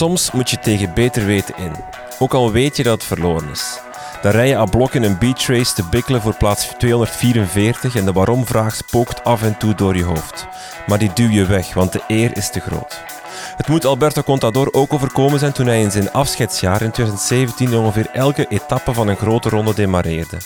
Soms moet je tegen beter weten in, ook al weet je dat het verloren is. Dan rij je aan blok in een beach race te bikkelen voor plaats 244 en de waarom-vraag spookt af en toe door je hoofd. Maar die duw je weg, want de eer is te groot. Het moet Alberto Contador ook overkomen zijn toen hij in zijn afscheidsjaar in 2017 ongeveer elke etappe van een grote ronde demareerde.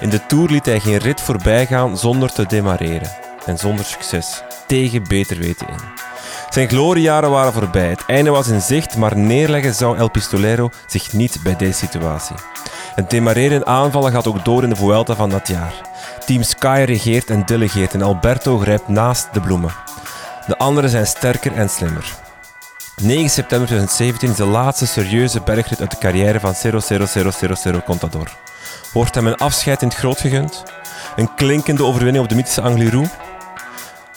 In de Tour liet hij geen rit voorbij gaan zonder te demareren. En zonder succes. Tegen beter weten in. Zijn gloriejaren waren voorbij. Het einde was in zicht, maar neerleggen zou El Pistolero zich niet bij deze situatie. Het demareren aanvallen gaat ook door in de Vuelta van dat jaar. Team Sky regeert en delegeert en Alberto grijpt naast de bloemen. De anderen zijn sterker en slimmer. 9 september 2017 is de laatste serieuze bergrit uit de carrière van 00000 Contador. Wordt hem een afscheid in het groot gegund? Een klinkende overwinning op de mythische Angliru?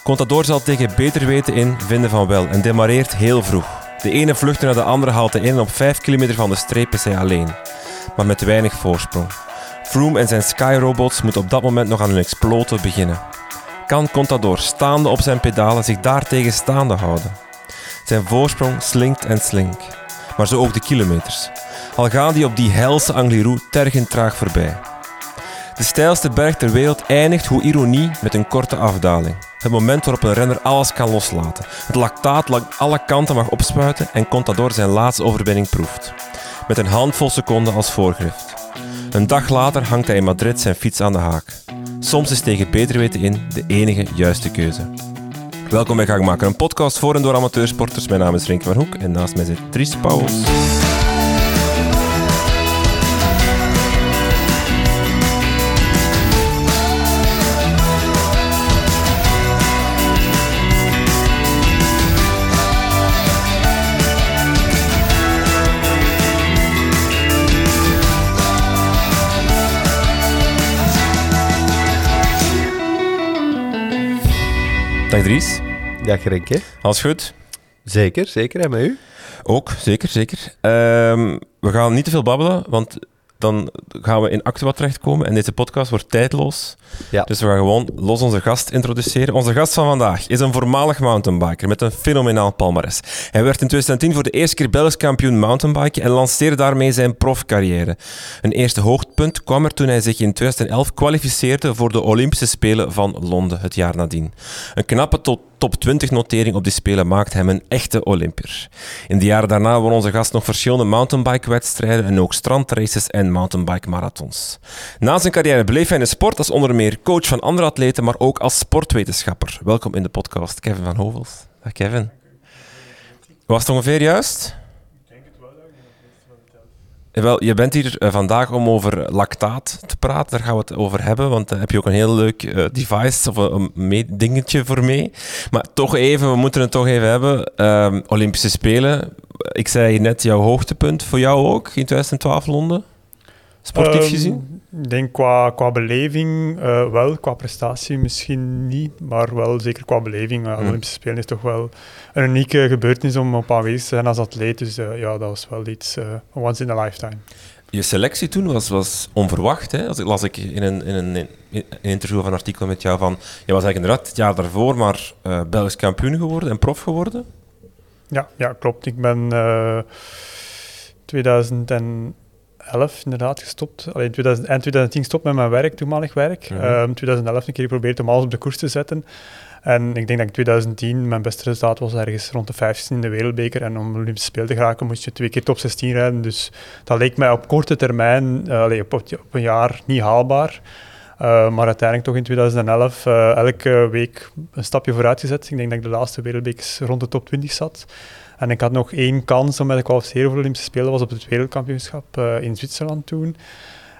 Contador zal tegen beter weten in vinden van wel en demareert heel vroeg. De ene vlucht naar de andere haalt de in en op 5 kilometer van de streep is hij alleen. Maar met weinig voorsprong. Froome en zijn Sky-robots moeten op dat moment nog aan hun exploten beginnen. Kan Contador staande op zijn pedalen zich daartegen staande houden? Zijn voorsprong slinkt en slinkt. Maar zo ook de kilometers. Al gaan die op die helse Angliru tergend traag voorbij. De steilste berg ter wereld eindigt, hoe ironie, met een korte afdaling. Het moment waarop een renner alles kan loslaten. Het lactaat langs alle kanten mag opspuiten en Contador zijn laatste overwinning proeft. Met een handvol seconden als voorgrift. Een dag later hangt hij in Madrid zijn fiets aan de haak. Soms is tegen beter weten in de enige juiste keuze. Welkom bij Gangmaker, een podcast voor en door amateursporters. Mijn naam is Renke van Hoek en naast mij zit Tries Pauwels. Dag Dries. Dag Renke. Alles goed? Zeker, zeker. En met u? Ook, zeker, zeker. Ehm, we gaan niet te veel babbelen, want dan gaan we in Actua terechtkomen en deze podcast wordt tijdloos. Ja. Dus we gaan gewoon los onze gast introduceren. Onze gast van vandaag is een voormalig mountainbiker met een fenomenaal palmares. Hij werd in 2010 voor de eerste keer Belgisch kampioen mountainbiken en lanceerde daarmee zijn profcarrière. Een eerste hoogtepunt kwam er toen hij zich in 2011 kwalificeerde voor de Olympische Spelen van Londen het jaar nadien. Een knappe tot top 20 notering op die Spelen maakt hem een echte Olympier. In de jaren daarna won onze gast nog verschillende mountainbike-wedstrijden en ook strandraces en mountainbike-marathons. Na zijn carrière bleef hij in de sport als onder meer coach van andere atleten, maar ook als sportwetenschapper. Welkom in de podcast, Kevin van Hovels. Dag Kevin. Was het ongeveer juist? Wel, je bent hier uh, vandaag om over lactaat te praten. Daar gaan we het over hebben, want daar heb je ook een heel leuk uh, device of een, dingetje voor mee. Maar toch even, we moeten het toch even hebben. Uh, Olympische Spelen. Ik zei net jouw hoogtepunt voor jou ook in 2012 Londen. Sportief gezien? Ik denk qua, qua beleving uh, wel, qua prestatie misschien niet, maar wel zeker qua beleving. Uh, mm. Olympische Spelen is toch wel een unieke gebeurtenis om op aanwezig te zijn als atleet. Dus uh, ja, dat was wel iets once in a lifetime. Je selectie toen was, was onverwacht. Hè? Als ik las ik in een, in, een, in een interview of een artikel met jou van... Je was eigenlijk inderdaad het jaar daarvoor maar Belgisch kampioen geworden en prof geworden. Ja, ja klopt. Ik ben 2000 en 2011 inderdaad gestopt. Allee, in 2000, eind 2010 gestopt met mijn werk, toenmalig werk. In mm -hmm. um, 2011 een keer geprobeerd om alles op de koers te zetten. En ik denk dat in 2010 mijn beste resultaat was ergens rond de 15 in de wereldbeker. En om Olympische Spelen te geraken moest je twee keer top 16 rijden. Dus dat leek mij op korte termijn, uh, allee, op, op, een jaar, niet haalbaar. Uh, maar uiteindelijk toch in 2011 uh, elke week een stapje vooruit gezet. Ik denk dat ik de laatste wereldbekers rond de top 20 zat. En ik had nog één kans om mij te kwalificeren voor de Olympische Spelen, was op het wereldkampioenschap uh, in Zwitserland toen.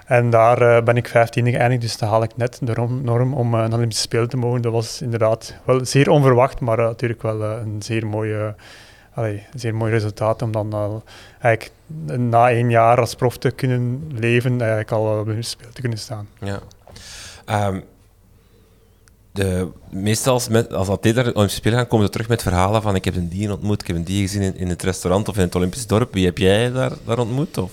En daar uh, ben ik 15 geëindigd, dus dat haal ik net de norm om uh, een Olympische Spelen te mogen. Dat was inderdaad wel zeer onverwacht, maar natuurlijk wel een zeer mooie... Zeer mooi resultaat om dan al eigenlijk na één jaar als prof te kunnen leven, eigenlijk al op de Spelen te kunnen staan. Ja. Um, de, meestal als, met, als atleet naar de Olympische Spelen gaan, komen ze terug met verhalen van ik heb een die ontmoet, ik heb een die gezien in, in het restaurant of in het Olympisch dorp. Wie heb jij daar, daar ontmoet? Of?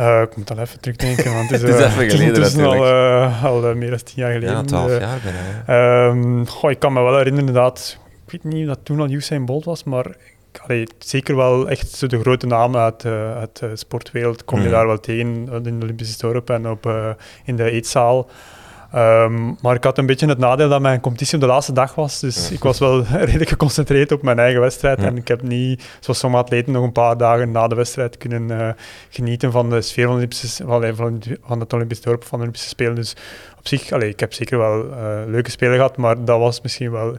Uh, ik moet dan even terugdenken, want het is, het is even geleden het is al, uh, al meer dan tien jaar geleden. Ja, twaalf jaar bijna. Um, goh, ik kan me wel herinneren inderdaad, ik weet niet of dat toen al Usain Bolt was, maar allee, zeker wel echt zo de grote namen uit, uit de sportwereld kom je Mhm. daar wel tegen in de Olympische dorp en op, eh, in de eetzaal. Ehm, maar ik had een beetje het nadeel dat mijn competitie op de laatste dag was. Dus ik was wel redelijk geconcentreerd op mijn eigen wedstrijd. Ja. En ik heb niet, zoals sommige atleten, nog een paar dagen na de wedstrijd kunnen eh, genieten van de sfeer van, de Olympische, van, eh, van, het Olympisch dorp, van de Olympische Spelen. Dus op zich, allee, ik heb zeker wel eh, leuke spelen gehad, maar dat was misschien wel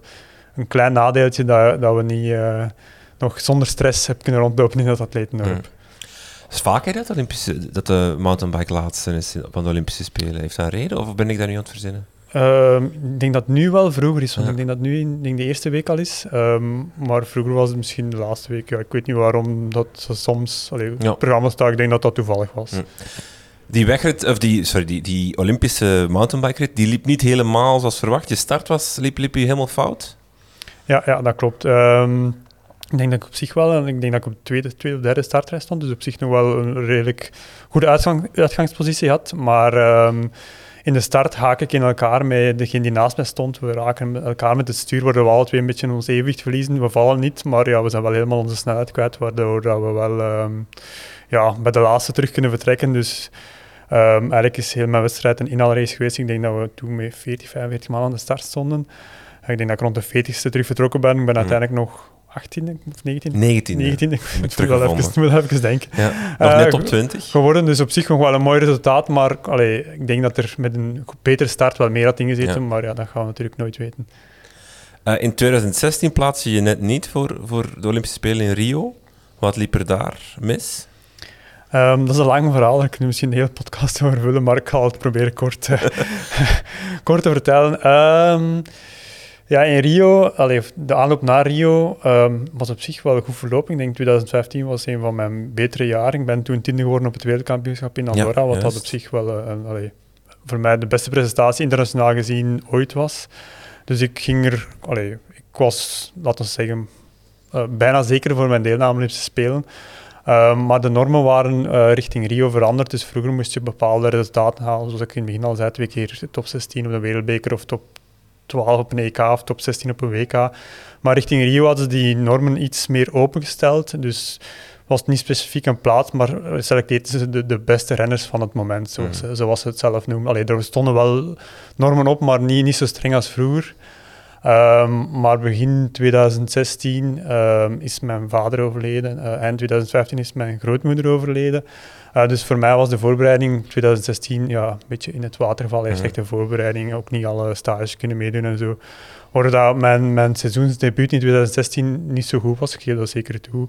een klein nadeeltje dat, dat we niet nog zonder stress hebben kunnen rondlopen in dat atletendorp. Is vaker dat, Olympische, dat de mountainbike laatste is van de Olympische Spelen? Heeft dat een reden of ben ik daar nu aan het verzinnen? Ehm, ik denk dat het nu wel vroeger is, want Ja. ik denk dat het nu in denk de eerste week al is. Ehm, maar vroeger was het misschien de laatste week. Ja, ik weet niet waarom dat ze soms allee, Ja. het programma staat. Ik denk dat dat toevallig was. Ja. Die wegrit, of die, sorry, die, die Olympische mountainbike-rit, die liep niet helemaal zoals verwacht. Je start was, liep, liep je helemaal fout? Ja, ja dat klopt. Ehm, ik denk dat ik op zich wel, en ik denk dat ik op de tweede, tweede of derde startrij stond, dus op zich nog wel een redelijk goede uitgang, uitgangspositie had. Maar ehm, in de start haak ik in elkaar met degene die naast mij stond. We raken elkaar met het stuur, waardoor we alle twee een beetje ons evenwicht verliezen. We vallen niet, maar ja, we zijn wel helemaal onze snelheid kwijt, waardoor dat we wel ehm, ja, bij de laatste terug kunnen vertrekken. Dus ehm, eigenlijk is heel mijn wedstrijd een inhaalrace geweest. Ik denk dat we toen met 40, 45 man aan de start stonden. Ik denk dat ik rond de 40ste terug vertrokken ben. Ik ben Mhm. uiteindelijk nog 18 of 19. 19. 19, ik moet wel even, moet even denken. Ja. Nog Eh, net op 20. Geworden, dus op zich nog wel een mooi resultaat, maar allee, ik denk dat er met een betere start wel meer had ingezeten, Ja. maar ja, dat gaan we natuurlijk nooit weten. Eh, in 2016 plaatste je net niet voor, voor de Olympische Spelen in Rio. Wat liep er daar mis? Ehm, dat is een lang verhaal, daar kunnen we misschien een hele podcast over vullen, maar ik ga het proberen kort, eh, kort te vertellen. Ehm, ja, in Rio, allee, de aanloop naar Rio ehm, was op zich wel goed verlopen. Ik denk 2015 was een van mijn betere jaren. Ik ben toen tiende geworden op het wereldkampioenschap in Andorra, wat dat op zich wel eh, een, allee, voor mij de beste presentatie internationaal gezien ooit was. Dus ik ging er, allee, ik was, laten we zeggen, eh, bijna zeker voor mijn deelname Olympische Spelen. Uh, maar de normen waren uh, richting Rio veranderd. Dus vroeger moest je bepaalde resultaten halen. Zoals ik in het begin al zei, twee keer top 16 op de Wereldbeker of top 12 op een EK of top 16 op een WK. Maar richting Rio hadden ze die normen iets meer opengesteld. Dus was het niet specifiek een plaats, maar selecteerden ze de, de beste renners van het moment, zoals, mm. zoals ze het zelf noemen. Allee, er stonden wel normen op, maar niet, niet zo streng als vroeger. Um, maar begin 2016 um, is mijn vader overleden. Uh, eind 2015 is mijn grootmoeder overleden. Uh, dus voor mij was de voorbereiding 2016 ja, een beetje in het water vallen. Eerst echt een voorbereiding, ook niet alle stages kunnen meedoen en zo. Hoorde dat mijn, mijn seizoensdebuut in 2016 niet zo goed was, ik geef dat zeker toe.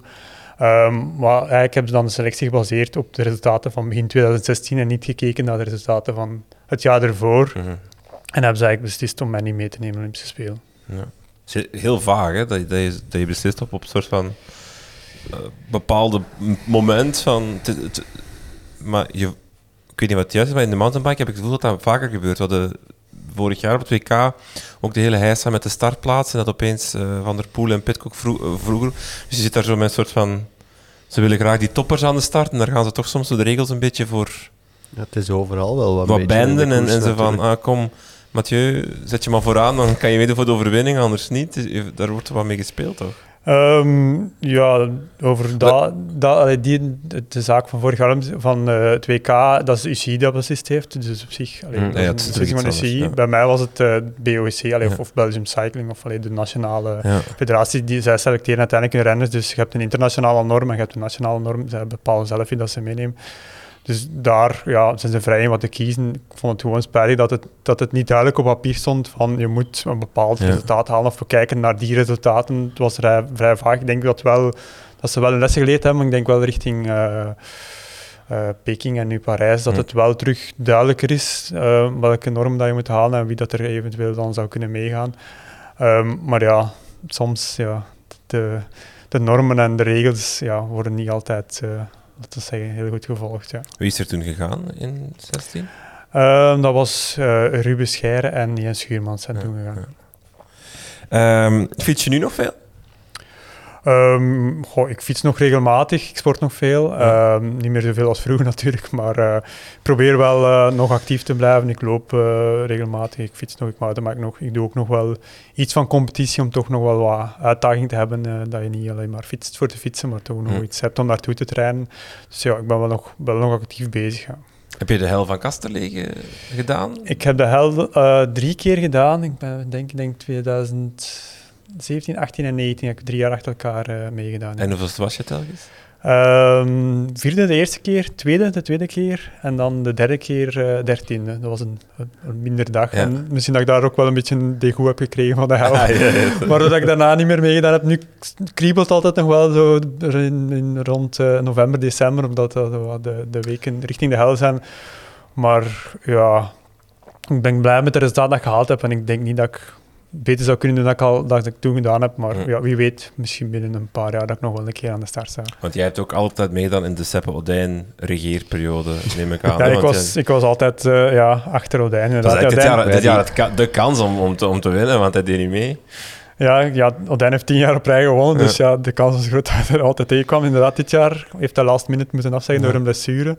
Um, maar eigenlijk hebben ze dan de selectie gebaseerd op de resultaten van begin 2016 en niet gekeken naar de resultaten van het jaar ervoor. Mhm. En hebben ze eigenlijk beslist om mij niet mee te nemen Olympische Spelen. Ja. Het is heel vaag, hè? Dat, je, dat, je, dat je beslist op, op een soort van uh, bepaalde moment van... te- maar je, ik weet niet wat het juist is, maar in de mountainbike heb ik het gevoel dat dat vaker gebeurt. We hadden vorig jaar op het WK ook de hele heisa met de startplaats en dat opeens uh, Van der Poel en Pitcock uh, vroeger... Dus je zit daar zo met een soort van... Ze willen graag die toppers aan de start en daar gaan ze toch soms zo de regels een beetje voor... Ja, het is overal wel wat, wat benden en, zo van, ah, kom, Mathieu, zet je maar vooraan, dan kan je meedoen voor de overwinning, anders niet. Dus, Daar wordt er wat mee gespeeld, toch? Um, ja, over dat, dat, allee, die, de zaak van vorig jaar van uh, het WK, dat is de UCI dat beslist heeft. Dus op zich, allee, Mm, dat ja, is een beslissing van de UCI. ja. Bij mij was het uh, BOC, allee, Ja. of, of Belgium Cycling, of allee, de nationale federatie. Die, zij selecteren uiteindelijk hun renners. Dus je hebt een internationale norm en je hebt een nationale norm. Zij bepalen zelf wie dat ze meenemen. Dus daar ja, zijn ze vrij in wat te kiezen. Ik vond het gewoon spijtig dat het, dat het niet duidelijk op papier stond van je moet een bepaald Ja. resultaat halen of we kijken naar die resultaten. Het was vrij, vrij vaag. Ik denk dat, wel, dat ze wel een lessen geleerd hebben. Ik denk wel richting eh, eh, Peking en nu Parijs dat Ja. het wel terug duidelijker is eh, welke norm dat je moet halen en wie dat er eventueel dan zou kunnen meegaan. Ehm, maar ja, soms ja, de, de normen en de regels ja, worden niet altijd... laten we zeggen, heel goed gevolgd. Ja. Wie is er toen gegaan in 16? Uh, dat was uh, Ruben Scheire en Jens Schuurmans zijn Ja, toen gegaan. ja. Um, fiets je nu nog veel? Um, goh, ik fiets nog regelmatig, ik sport nog veel. Ehm, niet meer zoveel als vroeger natuurlijk, maar uh, ik probeer wel uh, nog actief te blijven. Ik loop uh, regelmatig, ik fiets nog, ik mountainbike nog. Ik doe ook nog wel iets van competitie om toch nog wel wat uitdaging te hebben. dat je niet alleen maar fietst voor te fietsen, maar toch nog hm. iets hebt om naartoe te trainen. Dus ja, ik ben wel nog, wel nog actief bezig. Ja. Heb je de hel van Kasterlegen gedaan? Ik heb de hel drie keer gedaan. Ik ben denk, denk 2000 17, 18 en 19 heb ik drie jaar achter elkaar uh, meegedaan. En hoeveel was je telkens? Um, vierde de eerste keer, tweede de tweede keer en dan de derde keer uh, dertiende. Dat was een, een minder dag. En misschien dat ik daar ook wel een beetje een degoe heb gekregen van de hel. Ah, ja, maar dat ik daarna niet meer meegedaan heb. Nu kriebelt altijd nog wel zo in, in rond uh, november, december, omdat dat de, de weken richting de hel zijn. Maar ja, ik ben blij met de resultaat dat ik gehaald heb en ik denk niet dat ik beter zou kunnen doen dan ik, al, dat ik toen gedaan heb. Maar ja, wie weet, misschien binnen een paar jaar dat ik nog wel een keer aan de start sta. Want jij hebt ook altijd meegedaan in de Seppe Odijn regeerperiode, neem ik aan. ja, ik was, ik was altijd uh, ja, achter Odijn. Dat dit jaar, dit jaar de kans om, om, te, om te winnen, want hij deed niet mee. Ja, ja, Odijn heeft tien jaar op rij gewonnen, dus ja, de kans is groot dat hij er altijd tegenkwam. Inderdaad, dit jaar heeft hij last minute moeten afzeggen door een blessure.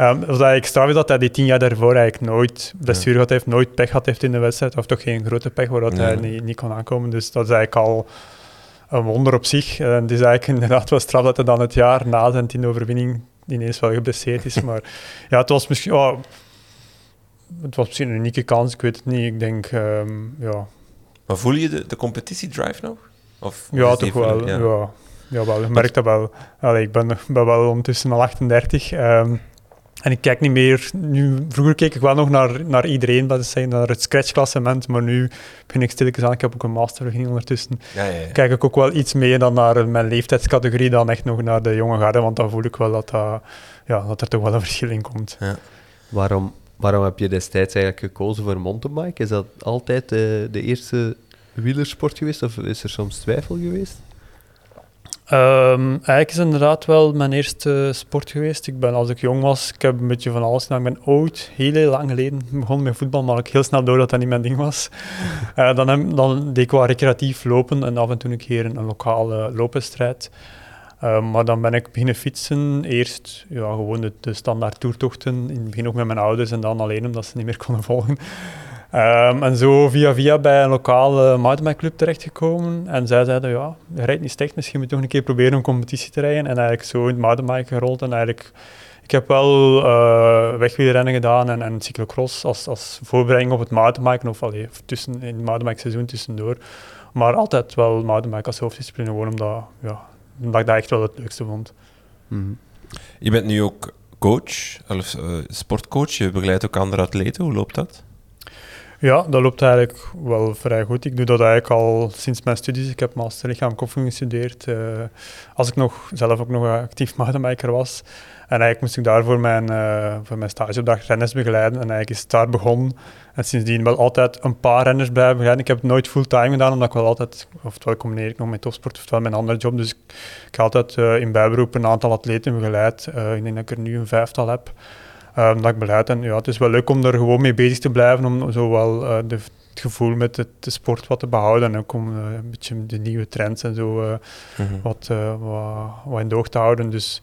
Um, wat eigenlijk straf is dat hij die tien jaar daarvoor eigenlijk nooit blessure had, heeft nooit pech had heeft in de wedstrijd, of toch geen grote pech waar hij niet, niet kon aankomen. Dus dat is eigenlijk al een wonder op zich. En het is eigenlijk inderdaad wel straf dat hij dan het jaar na zijn tiende overwinning ineens wel geblesseerd is. Maar ja, het was misschien... Oh, het was misschien een unieke kans, ik weet het niet. Ik denk, um, ja... Maar voel je de, de competitiedrive nog? Of ja, toch wel. Ja. ja. Ja, wel, ik merk dat wel. Allee, ik ben, ben wel ondertussen al 38. Um, en ik kijk niet meer... Nu, vroeger keek ik wel nog naar, naar iedereen, dat is zeggen, naar het scratch-klassement, maar nu begin ik stilletjes aan. Ik heb ook een mastervergunning ondertussen. Ja, ja, ja. Kijk ik ook wel iets meer dan naar mijn leeftijdscategorie dan echt nog naar de jonge garde, want dan voel ik wel dat, dat, ja, dat er toch wel een verschil in komt. Waarom, waarom heb je destijds eigenlijk gekozen voor mountainbike? Is dat altijd de, de eerste wielersport geweest of is er soms twijfel geweest? Um, eigenlijk is het inderdaad wel mijn eerste sport geweest. Ik ben, als ik jong was, ik heb een beetje van alles gedaan. Ik ben ooit, heel, heel lang geleden, begonnen met voetbal, maar ik heel snel door dat dat niet mijn ding was. Uh, dan, dan deed ik wel recreatief lopen en af en toe een keer een, een lokale loopwedstrijd. Uh, maar dan ben ik beginnen fietsen. Eerst ja, gewoon de, standaard toertochten. In het begin ook met mijn ouders en dan alleen omdat ze niet meer konden volgen. Um, en zo via via bij een lokale mountainbike terechtgekomen. En zij zeiden, ja, rijdt niet slecht, misschien moet je toch een keer proberen een competitie te rijden. En eigenlijk zo in het mountainbike gerold. En eigenlijk, ik heb wel uh, wegwielrennen gedaan en, en cyclocross als, als voorbereiding op het mountainbiken. Of, allee, tussen, in het mountainbike seizoen tussendoor. Maar altijd wel mountainbike als hoofddiscipline, gewoon omdat, ja, omdat ik dat echt wel het leukste vond. Mm Je bent nu ook coach, of uh, sportcoach. Je begeleidt ook andere atleten. Hoe loopt dat? Ja, dat loopt eigenlijk wel vrij goed. Ik doe dat eigenlijk al sinds mijn studies. Ik heb master lichaamkopvoeding gestudeerd. Uh, als ik nog, zelf ook nog actief mountainbiker was. En eigenlijk moest ik daarvoor mijn, uh, voor mijn stageopdracht renners begeleiden. En eigenlijk is het daar begonnen. En sindsdien wel altijd een paar renners blijven begeleiden. Ik heb het nooit fulltime gedaan, omdat ik wel altijd... Oftewel combineer ik nog met topsport, oftewel mijn andere job. Dus ik, ik heb altijd uh, in bijberoep een aantal atleten begeleid. ik denk dat ik er nu een vijftal heb um, dat ik beleid. En ja, het is wel leuk om er gewoon mee bezig te blijven, om zowel uh, de, het gevoel met het, de sport wat te behouden en ook om uh, een beetje de nieuwe trends en zo uh, mm-hmm. wat, wat, wat, in de oog te houden. Dus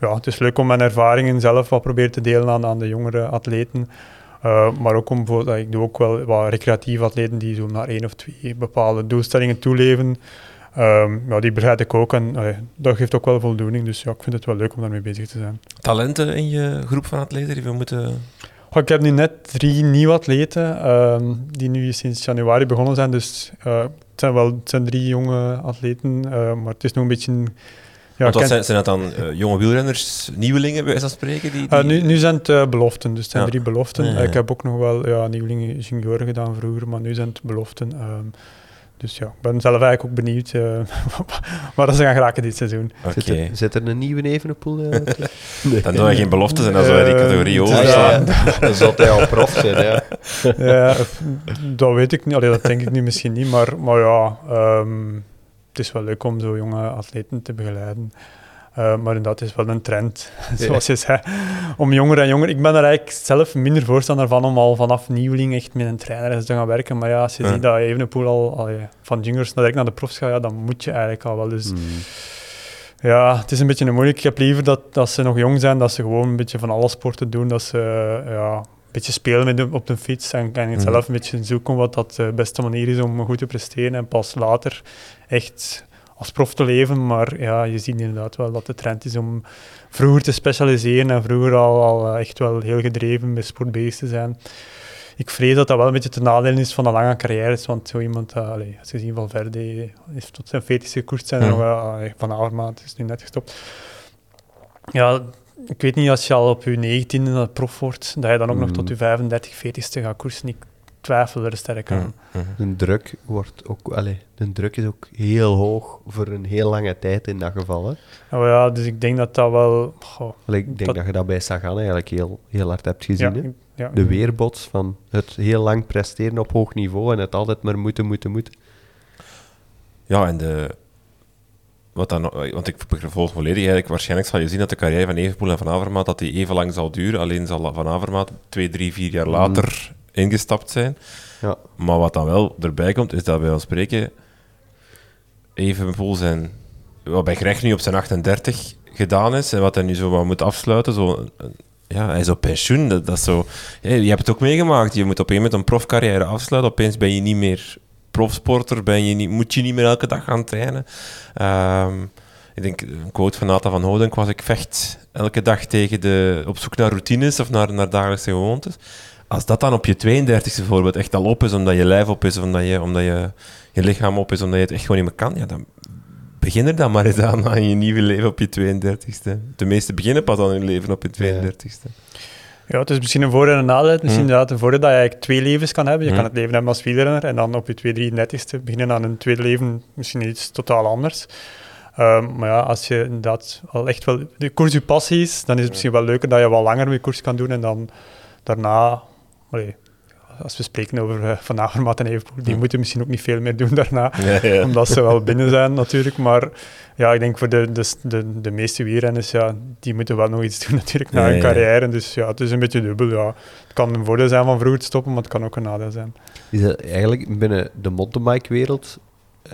ja, het is leuk om mijn ervaringen zelf wat proberen te delen aan, aan de jongere atleten. maar ook om bijvoorbeeld, ik doe ook wel wat recreatieve atleten die zo naar één of twee bepaalde doelstellingen toeleven. Um, ja, die begrijp ik ook en dat geeft ook wel voldoening. Dus ja, ik vind het wel leuk om daarmee bezig te zijn. Talenten in je groep van atleten die we moeten... ik heb nu net drie nieuwe atleten um, die nu sinds januari begonnen zijn. Dus uh, het, zijn wel, het zijn drie jonge atleten, uh, maar het is nog een beetje... Ja, wat zijn, zijn dat dan uh, jonge wielrenners, nieuwelingen bij wijze spreken? Die, die... nu, nu zijn het beloften, dus het zijn drie beloften. Ja. ik heb ook nog wel ja, nieuwelingen junioren gedaan vroeger, maar nu zijn het beloften. Um, dus ja, ik ben zelf eigenlijk ook benieuwd uh, waar ze gaan geraken dit seizoen. Okay. Zit, er, een nieuwe Evenepoel? Uh, nee. Dan doen we geen beloftes en dan zou die categorie uh, overslaan. Ja, dan zal hij al prof zijn, ja. ja. Dat weet ik niet, Allee, dat denk ik nu misschien niet, maar, maar ja, um, het is wel leuk om zo jonge atleten te begeleiden. Uh, maar inderdaad, het is wel een trend, zoals je zei, om jonger en jonger. Ik ben er eigenlijk zelf minder voorstander van om al vanaf nieuweling echt met een trainer te gaan werken. Maar ja, als je ziet dat Evenepoel al, al van juniors naar, naar de profs gaat, ja, dan moet je eigenlijk al wel. Dus mm. ja, het is een beetje moeilijk. Ik heb liever dat, dat ze nog jong zijn, dat ze gewoon een beetje van alle sporten doen, dat ze ja, een beetje spelen met de, op de fiets en, en mm. zelf een beetje zoeken wat dat de beste manier is om goed te presteren en pas later echt als prof te leven, maar ja, je ziet inderdaad wel dat de trend is om vroeger te specialiseren en vroeger al, al eh, echt wel heel gedreven met sport bezig te zijn. Ik vrees dat dat wel een beetje te nadeel is van een lange carrière, want zo iemand, uh, allez, als je ziet Valverde, heeft tot zijn 40 gekoerst zijn, nog, uh, van Avermaat is nu net gestopt. Ja, ik weet niet, als je al op je 19e prof wordt, dat je dan ook nog tot je 35, 40ste gaat koersen. Ik twijfel er sterk aan. De druk wordt ook, allez, de druk is ook heel hoog voor een heel lange tijd in dat geval. Hè? Oh ja, dus ik denk dat dat wel. ik denk dat, je dat bij Sagan eigenlijk heel, heel hard hebt gezien. Ja, de weerbots van het heel lang presteren op hoog niveau en het altijd maar moeten, moeten, moeten. Ja, en de. Wat dan, want ik vervolg volledig eigenlijk. Waarschijnlijk zal je zien dat de carrière van Evenpoel en Van Avermaat dat die even lang zal duren. Alleen zal Van Avermaat twee, drie, vier jaar later ingestapt zijn. Ja. Maar wat dan wel erbij komt, is dat wij ons spreken Evenpoel zijn, wat bij Greg nu op zijn 38 gedaan is en wat hij nu zo wat moet afsluiten, zo, ja, hij is op pensioen. Dat, zo, je hebt het ook meegemaakt. Je moet op een moment een profcarrière afsluiten. Opeens ben je niet meer profsporter, ben je niet, moet je niet meer elke dag gaan trainen. Um, ik denk, een quote van Nata van Hodenk was: Ik vecht elke dag tegen de, op zoek naar routines of naar, naar dagelijkse gewoontes als dat dan op je 32e bijvoorbeeld echt al op is, omdat je lijf op is, omdat je, omdat je, je lichaam op is, omdat je het echt gewoon niet meer kan, ja, dan begin er dan maar eens aan aan je nieuwe leven op je 32e. De meeste beginnen pas aan hun leven op je 32e. Ja, het is misschien een voor- en een nadeel. Misschien hm. inderdaad een voordeel dat je eigenlijk twee levens kan hebben. Je hm. kan het leven hebben als wielrenner en dan op je 233ste beginnen aan een tweede leven, misschien iets totaal anders. Um, maar ja, als je inderdaad al echt wel de koers je passie is, dan is het misschien wel leuker dat je wat langer je koers kan doen en dan daarna als we spreken over uh, Van Avermaat en die moeten misschien ook niet veel meer doen daarna, omdat ze wel binnen zijn natuurlijk. Maar ja, ik denk voor de, de, de, de meeste wielrenners, ja, die moeten wel nog iets doen natuurlijk na hun carrière. Dus ja, het is een beetje dubbel. Ja. Het kan een voordeel zijn van vroeger te stoppen, maar het kan ook een nadeel zijn. Is dat eigenlijk binnen de mountainbike-wereld,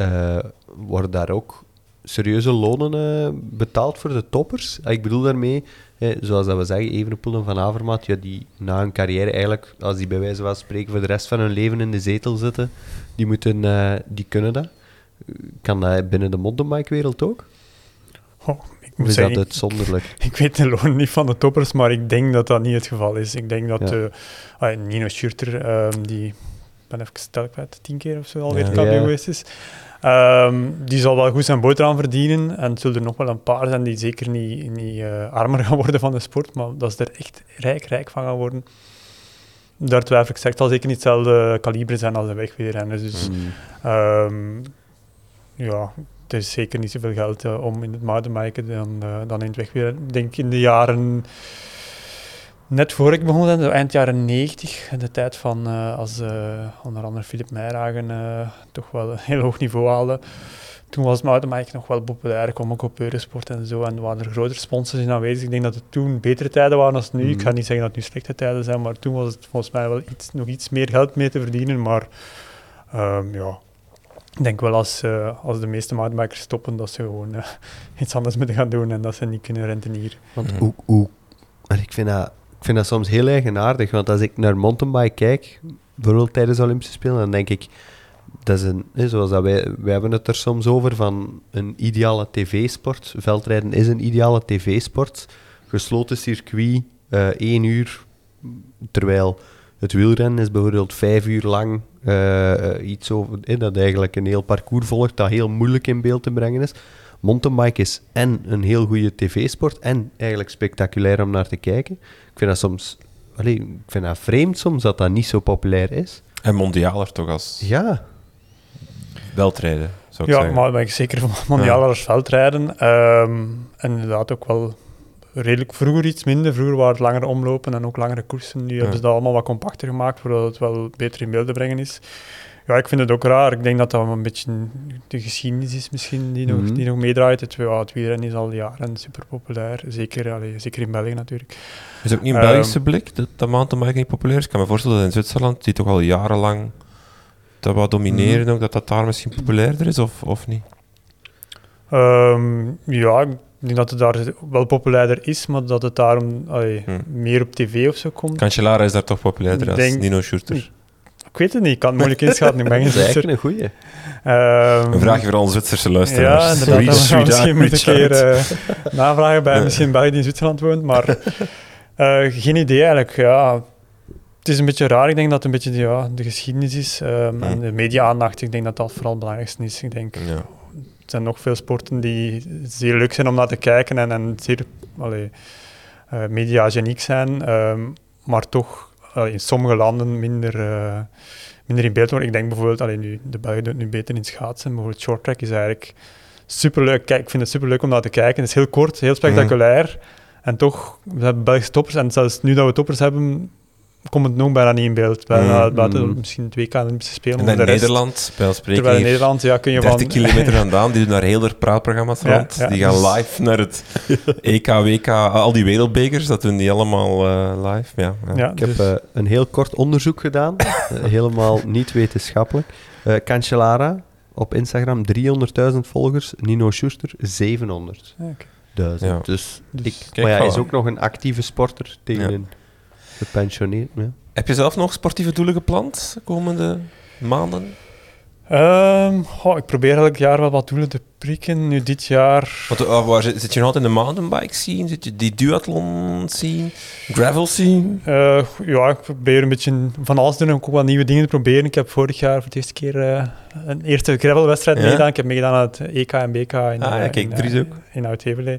uh, worden daar ook serieuze lonen uh, betaald voor de toppers? Ah, ik bedoel daarmee zoals dat we zeggen, Evenepoel en Van Avermaat, ja, die na hun carrière eigenlijk, als die bij wijze van spreken voor de rest van hun leven in de zetel zitten, die, moeten, uh, die kunnen dat. Kan dat binnen de mountainbike-wereld ook? Oh, ik moet is zeggen, dat uitzonderlijk? Ik, weet de loon niet van de toppers, maar ik denk dat dat niet het geval is. Ik denk dat ja. uh, Nino Schurter, um, die ben even stel kwijt, tien keer of zo alweer ja. kampioen geweest is. Um, die zal wel goed zijn boterham verdienen. En het zullen er nog wel een paar zijn die zeker niet, niet uh, armer gaan worden van de sport, maar dat ze er echt rijk, rijk van gaan worden. Daar twijfel ik. Het zal zeker niet hetzelfde kaliber zijn als de wegwielrenners. Dus mm. um, ja, het is zeker niet zoveel geld uh, om in het mountainbiken dan, uh, dan in het wegwielrennen. Ik denk in de jaren net voor ik begon, eind jaren 90, de tijd van uh, als uh, onder andere Philip Meijragen uh, toch wel een heel hoog niveau haalde. Toen was mountainbike nog wel populair, kwam ook op Eurosport en zo, en waren er grotere sponsors in aanwezig. Ik denk dat het toen betere tijden waren dan nu. Mm. Ik ga niet zeggen dat het nu slechte tijden zijn, maar toen was het volgens mij wel iets, nog iets meer geld mee te verdienen. Maar um, ja, ik denk wel als, uh, als de meeste mountainbikers stoppen, dat ze gewoon uh, iets anders moeten gaan doen en dat ze niet kunnen rentenieren. Want hoe, hoe, ik vind dat ik vind dat soms heel eigenaardig, want als ik naar mountainbike kijk, bijvoorbeeld tijdens de Olympische Spelen, dan denk ik, dat is een, zoals dat wij, wij hebben het er soms over van een ideale tv-sport. Veldrijden is een ideale tv-sport. Gesloten circuit, uh, één uur, terwijl het wielrennen is bijvoorbeeld vijf uur lang uh, iets over, eh, dat eigenlijk een heel parcours volgt, dat heel moeilijk in beeld te brengen is mountainbike is en een heel goede tv-sport en eigenlijk spectaculair om naar te kijken. Ik vind dat soms... Allee, ik vind dat vreemd soms dat dat niet zo populair is. En mondialer toch als... Ja. Veldrijden, zou ik ja, zeggen. maar ben ik zeker van mondialer ja. als veldrijden. Um, en inderdaad ook wel redelijk vroeger iets minder. Vroeger waren het langere omlopen en ook langere koersen. Nu hebben ze dat allemaal wat compacter gemaakt, zodat het wel beter in beeld te brengen is. Ja, ik vind het ook raar. Ik denk dat dat een beetje de geschiedenis is misschien die, nog, Mhm. die nog meedraait. Het, ja, het wielrennen is al jaren super populair. Zeker, allee, zeker in België natuurlijk. Is ook niet een Ehm, Belgische blik dat, dat mountainbiking niet populair is? Ik kan me voorstellen dat in Zwitserland, die toch al jarenlang dat wat domineren, Mhm. ook, dat dat daar misschien populairder is, of, of niet? Ehm, ja, ik denk dat het daar wel populairder is, maar dat het daarom allee, Hm. meer op tv of zo komt. Cancellara is daar toch populairder Ik als Nino Schurter. Ik weet het niet, ik kan het moeilijk inschatten. Ik ben geen Dat is Zwitser. eigenlijk een goeie. Ehm, Een vraagje voor alle Zwitserse Ja, luisteraars. inderdaad. Reach, Dan gaan we reach misschien moeten een keer eh, navragen bij misschien een Belg die in Zwitserland woont. Maar eh, geen idee eigenlijk. Ja. Het is een beetje raar. Ik denk dat het een beetje de, ja, de geschiedenis is. ehm, En Hm. de media-aandacht. Ik denk dat dat vooral het belangrijkste is. Ik denk, Ja. er zijn nog veel sporten die zeer leuk zijn om naar te kijken en, en zeer allee, eh, mediageniek zijn. ehm, maar toch in sommige landen minder... eh, minder in beeld worden. Ik denk bijvoorbeeld, alleen nu, de Belgen doen het nu beter in schaatsen. Bijvoorbeeld short track is eigenlijk superleuk. Kijk, ik vind het superleuk om naar te kijken. Het is heel kort, heel spectaculair. En toch, we hebben Belgische toppers. En zelfs nu dat we toppers hebben, komt het nog bijna niet in beeld. Bijna, Mm. buiten Mm. misschien het WK Olympische Spelen. En maar dan de rest- Nederland, bij ons spreken Terwijl in Nederland ja, kun je 30 van... kilometer vandaan, die doen daar heel erg praatprogramma's Ja, rond. ja, die gaan dus- live naar het EK, WK, al die wereldbekers, dat doen die allemaal eh, live. Ja, ja. Ja, Ik heb dus- eh, een heel kort onderzoek gedaan, eh, helemaal niet wetenschappelijk. Eh Cancellara op Instagram 300.000 volgers, Nino Schuster 700.000. ja, oké. Ja. Dus, Dus- ik, Kijk, maar ja, hij is ook nog een actieve sporter tegen Ja. een gepensioneerd. Ja. Heb je zelf nog sportieve doelen gepland de komende maanden? Ehm, goh, ik probeer elk jaar wel wat doelen te prikken. Nu dit jaar... Want, eh, waar zit, zit je nog altijd in de mountainbike scene? Zit je die duathlon scene? Gravel scene? Eh, ja, ik probeer een beetje van alles te doen. Ook wat nieuwe dingen te proberen. Ik heb vorig jaar voor het eerste keer eh, een eerste gravelwedstrijd Ja? meegedaan. Ik heb meegedaan aan het EK en BK in, Ah, ja, eh, kijk, in, eh.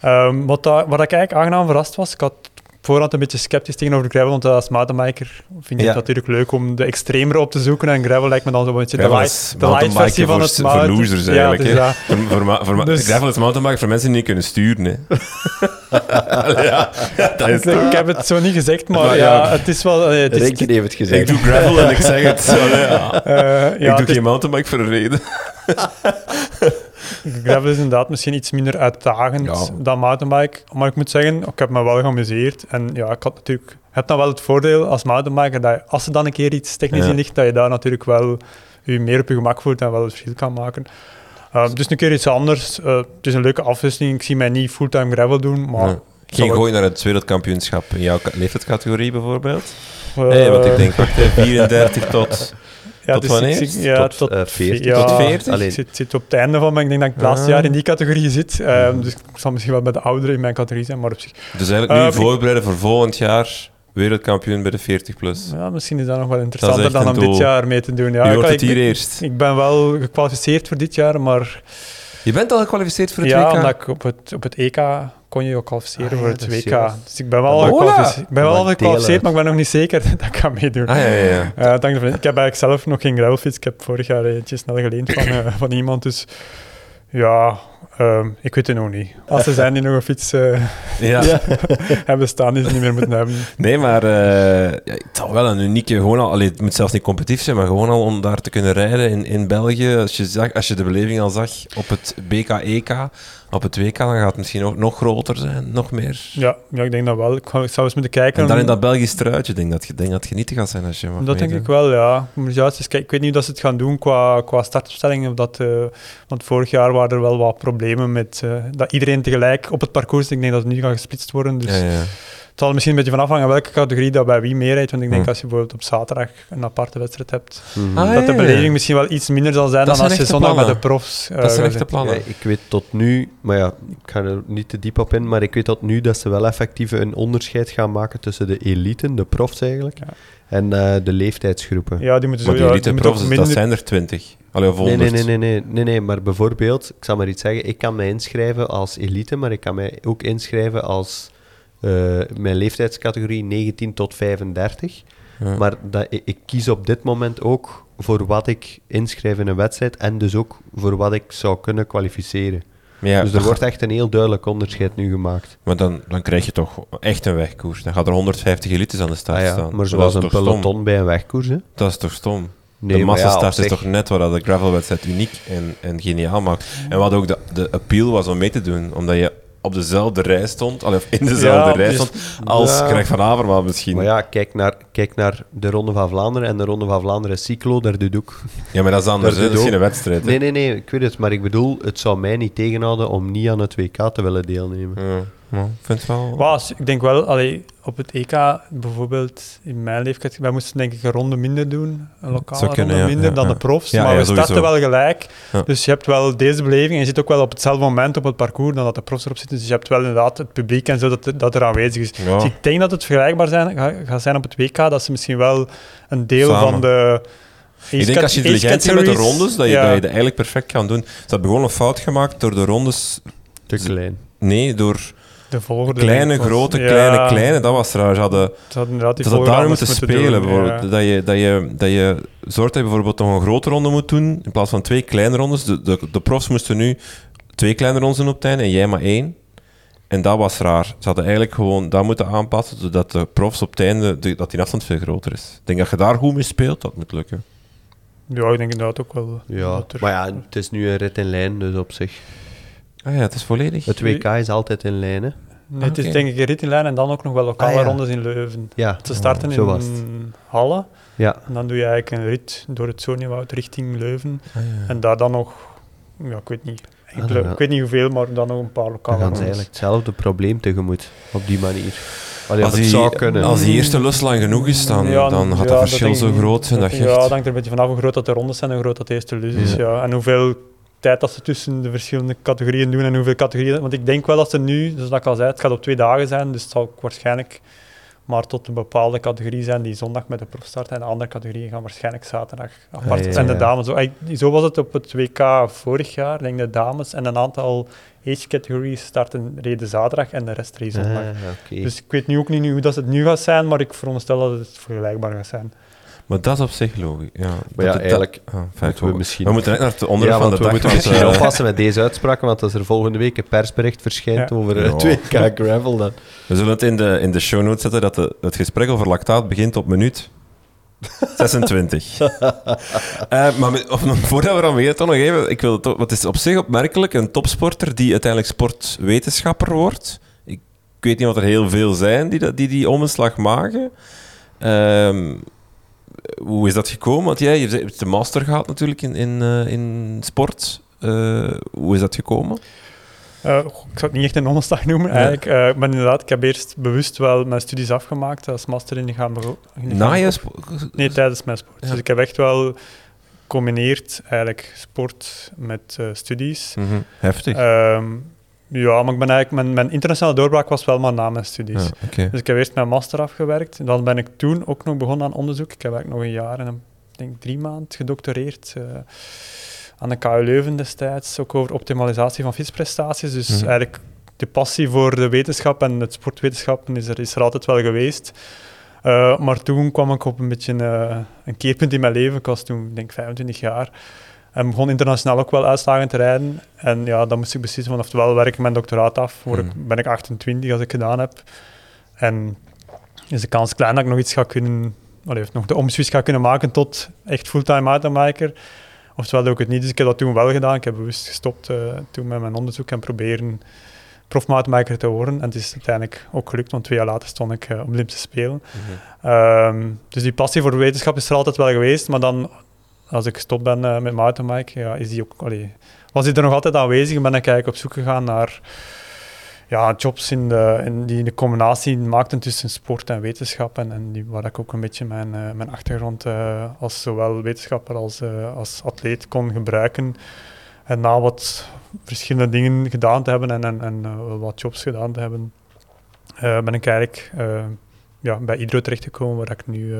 Ehm, wat, waar ik eigenlijk aangenaam verrast was, ik had voorhand een beetje sceptisch tegenover gravel, want als mountainbiker vind ik Ja. het natuurlijk leuk om de extremere op te zoeken. En gravel lijkt me dan zo'n beetje de Gravel light, de light versie van voor, het voor losers Ja, eigenlijk. dus ja. Voor, voor, Dus- Gravel is mountainbiken voor mensen die niet kunnen sturen. Hè. ja, ja, dat is Ik heb het zo niet gezegd, maar, Maar ja, ja, het is wel... eh, het is, heeft het Ik gezegd. doe gravel en ik zeg het. Ja. eh, ja, ik doe het is- geen mountainbike voor een reden. Gravel is inderdaad misschien iets minder uitdagend Ja. dan mountainbike. Maar ik moet zeggen, ik heb me wel geamuseerd. En ja, ik had natuurlijk... Je hebt dan wel het voordeel als mountainbiker dat als er dan een keer iets technisch Ja. in ligt, dat je daar natuurlijk wel je meer op je gemak voelt en wel het verschil kan maken. Uh, dus een keer iets anders. Uh, het is een leuke afwisseling. Ik zie mij niet fulltime gravel doen, maar... Ja. Gooi naar het wereldkampioenschap in jouw leeftijdscategorie bijvoorbeeld? eh, Nee, want ik denk, wacht, hè, 34 tot... ja, tot dus wanneer? ik- ik- ja, Tot, tot, eh, 40. ja, Tot 40? Ik zit, zit op het einde van, maar ik denk dat ik het laatste Ah. jaar in die categorie zit. Um, dus ik zal misschien wel bij de ouderen in mijn categorie zijn, maar op zich Dus eigenlijk nu Eh, ik- voorbereiden voor volgend jaar wereldkampioen bij de 40 plus. Ja, misschien is dat nog wel interessanter dan om dit jaar mee te doen. Ja, Wie ik, wordt het ik- hier eerst? ik ben wel gekwalificeerd voor dit jaar, maar Je bent al gekwalificeerd voor het ja, WK? omdat ik op het, op het EK kon je je ook kwalificeren Ah, voor ja, het WK. juist. Dus ik ben wel, gekwalificeerd, ik ben wel Maar gekwalificeerd, delen. maar ik ben nog niet zeker dat ik ga meedoen. Ah, ja, ja, ja. Eh, ik heb eigenlijk zelf nog geen gravelfiets. Ik heb vorig jaar eentje snel geleend van, eh, van iemand. Dus ja, ehm, ik weet het nog niet. Als er zijn die nog een fiets eh, ja. hebben staan die ze niet meer moeten hebben. Nee, maar eh, ja, het zal wel een unieke... Gewoon al, allee, het moet zelfs niet competitief zijn, maar gewoon al om daar te kunnen rijden in, in België. Als je, zag, als je de beleving al zag op het BK-EK, op het WK, dan gaat het misschien ook nog groter zijn, nog meer. Ja, ja, ik denk dat wel. Ik ga- ik zou eens moeten kijken. En dan in dat Belgisch truitje, denk dat, je- denk dat het genieten gaat zijn als je mag Dat denk ik wel, ja. Ik moet juist eens kijken. Ik weet niet hoe dat ze het gaan doen qua, qua startopstelling. Of dat, eh, want vorig jaar waren er wel wat problemen met eh, dat iedereen tegelijk op het parcours. Ik denk dat het nu gaat gesplitst worden. Dus Ja, ja. Het zal er misschien een beetje van afhangen welke categorie dat bij wie meerijdt. Want ik denk Hm. als je bijvoorbeeld op zaterdag een aparte wedstrijd hebt, Mhm. Ah, dat de beleving misschien wel iets minder zal zijn Dat dan als je zondag bij de profs eh, Dat zijn echte plannen. Ja, ik weet tot nu, maar ja, ik ga er niet te diep op in, maar ik weet tot nu dat ze wel effectief een onderscheid gaan maken tussen de eliten, de profs eigenlijk, Ja. en eh, de leeftijdsgroepen. Ja, die moeten Maar zo... die elite die ook profs, dat zijn er 20. Allee, of Nee, 100. nee, nee, nee, nee, nee, nee, maar bijvoorbeeld, ik zal maar iets zeggen, ik kan mij inschrijven als elite, maar ik kan mij ook inschrijven als eh, mijn leeftijdscategorie 19 tot 35. Ja. Maar dat, ik, ik kies op dit moment ook voor wat ik inschrijf in een wedstrijd en dus ook voor wat ik zou kunnen kwalificeren. Ja, dus er wordt echt een heel duidelijk onderscheid nu gemaakt. Maar dan, dan krijg je toch echt een wegkoers. Dan gaat er 150 elites aan de start Ah ja, staan. maar zoals een peloton stom? bij een wegkoers. Hè? Dat is toch stom? Nee, de ja, massastart is toch net waar dat de gravelwedstrijd uniek en, en geniaal maakt. En wat ook de, de appeal was om mee te doen, omdat je op dezelfde rij stond, of in dezelfde Ja, rij dus- stond, als Ja. Greg van Avermaat misschien. Maar ja, kijk naar, kijk naar de Ronde van Vlaanderen en de Ronde van Vlaanderen Cyclo, daar doet ook. Ja, maar dat is anders, Dat is geen wedstrijd. hè. Nee, nee, nee, ik weet het, maar ik bedoel, het zou mij niet tegenhouden om niet aan het WK te willen deelnemen. Ja, maar vind het wel... Was, ik denk wel, allee, op het EK bijvoorbeeld, in mijn leeftijd, wij moesten denk ik een ronde minder doen, een lokale kunnen, ronde ja, minder ja, dan ja. de profs, Ja, maar ja, we sowieso. starten wel gelijk. Ja. Dus je hebt wel deze beleving en je zit ook wel op hetzelfde moment op het parcours dan dat de profs erop zitten. Dus je hebt wel inderdaad het publiek en zo dat, dat er aanwezig is. Ja. Dus ik denk dat het vergelijkbaar zijn, ga- gaat zijn op het WK, dat ze misschien wel een deel Samen. van de... Ik denk als je intelligent bent met de rondes, dat je, ja. dat je dat eigenlijk perfect kan doen. Ze hebben gewoon een fout gemaakt door de rondes... Te klein. Nee, door de volgorde kleine, was- grote, ja, kleine, kleine. Dat was raar. Ze hadden... Ze hadden inderdaad die Dat had volgorde daar moeten moeten spelen. doen, bijvoorbeeld. ja. Dat, je, dat, je, dat je zorgt dat je bijvoorbeeld nog een grote ronde moet doen in plaats van twee kleine rondes. De, de, de profs moesten nu twee kleine rondes doen op het einde en jij maar één. En dat was raar. Ze hadden eigenlijk gewoon dat moeten aanpassen, zodat de profs op het einde, de- dat die afstand veel groter is. Ik denk dat je daar goed mee speelt, dat moet lukken. Ja, ik denk inderdaad ook wel. Ja, er- maar ja, het is nu een rit in lijn, dus op zich. Ah ja, het is volledig. Het WK is altijd in lijn, hè. Nee, het is denk ik een rit in lijn en dan ook nog wel lokale Ah, ja. rondes in Leuven. Ja, Ze starten het. in Halle Ja, en dan doe je eigenlijk een rit door het Zonewoud richting Leuven. Ah, ja. En daar dan nog, ja, ik weet niet, Ah, ja. ik weet niet hoeveel, maar dan nog een paar dan lokale gaan ze rondes. eigenlijk hetzelfde probleem tegemoet, op die manier. Allee, Als als het die, zou kunnen. als die eerste lus lang genoeg is, dan, Ja, dan gaat ja, dat verschil denk zo groot zijn dat je Ja, dat hangt er een beetje vanaf hoe groot dat de rondes zijn en hoe groot dat de eerste lus is. Ja. Ja. En hoeveel tijd dat ze tussen de verschillende categorieën doen en hoeveel categorieën. Want ik denk wel dat ze nu, dus dat ik al zei, het gaat op twee dagen zijn, dus het zal waarschijnlijk maar tot een bepaalde categorie zijn die zondag met de prof starten en de andere categorieën gaan waarschijnlijk zaterdag apart. Ah, ja, en de dames, zo, zo was het op het WK vorig jaar, ik denk de dames en een aantal age categories starten reden zaterdag en de rest reden zondag. Ah. Dus ik weet nu ook niet hoe dat het nu gaat zijn, maar ik veronderstel dat het vergelijkbaar gaat zijn. Maar dat is op zich logisch. Ja, Maar Dat- ja, dat- eigenlijk ah, fijn, moeten we misschien... We moeten net naar het onderwerp ja, van de we dag. moeten want, misschien eh, oppassen met deze uitspraken, want als er volgende week een persbericht verschijnt Ja. over Ja. het 2K Gravel, dan... We zullen het in de, in de show notes zetten dat de, het gesprek over lactaat begint op minuut 26. Eh, maar met- of, voordat we aan beginnen, toch nog even. Ik wil het, toch- want het is op zich opmerkelijk, een topsporter die uiteindelijk sportwetenschapper wordt. Ik, ik weet niet wat er heel veel zijn die dat- die, die omslag maken. Ehm, hoe is dat gekomen? Want jij je hebt de master gehad natuurlijk in, in, eh, in sport. Eh, hoe is dat gekomen? Eh, ik zou het niet echt een omslag noemen, eigenlijk. Maar inderdaad, ik heb eerst bewust wel mijn studies afgemaakt als master in gaan Na je Nee, tijdens mijn sport. Ja. Dus ik heb echt wel gecombineerd eigenlijk sport met studies. Mhm, Heftig. Ehm, ja, maar ik ben eigenlijk, mijn, mijn internationale doorbraak was wel maar na mijn studies. Ja. Dus ik heb eerst mijn master afgewerkt. Dan ben ik toen ook nog begonnen aan onderzoek. Ik heb eigenlijk nog een jaar en een, denk drie maanden gedoctoreerd eh, aan de KU Leuven destijds. Ook over optimalisatie van fietsprestaties. Dus Mhm. eigenlijk de passie voor de wetenschap en het sportwetenschappen is er, is er altijd wel geweest. Eh, maar toen kwam ik op een beetje eh, een keerpunt in mijn leven. Ik was toen, denk ik, 25 jaar. En begon internationaal ook wel uitslagen te rijden. En ja, dan moest ik beslissen, van oftewel werk ik mijn doctoraat af, word ik, Mhm. ben ik 28 als ik gedaan heb. En is de kans klein dat ik nog iets ga kunnen, allee, of nog de omswitch ga kunnen maken tot echt fulltime mountainbiker. Oftewel doe ik het niet. Dus ik heb dat toen wel gedaan. Ik heb bewust gestopt eh, toen met mijn onderzoek en proberen profmountainbiker te worden. En het is uiteindelijk ook gelukt, want twee jaar later stond ik eh, op Olympische Spelen. Ehm, dus die passie voor wetenschap is er altijd wel geweest, maar dan als ik gestopt ben eh, met mountainbike, ja, is ook, was die er nog altijd aanwezig en ben ik eigenlijk op zoek gegaan naar ja, jobs in de, in die de combinatie maakten tussen sport en wetenschap en, die, waar ik ook een beetje mijn, eh, mijn achtergrond eh, als zowel wetenschapper als, als atleet kon gebruiken. En na wat verschillende dingen gedaan te hebben en, en, wat jobs gedaan te hebben, ben ik eigenlijk ja, bij Hydro terechtgekomen, waar ik nu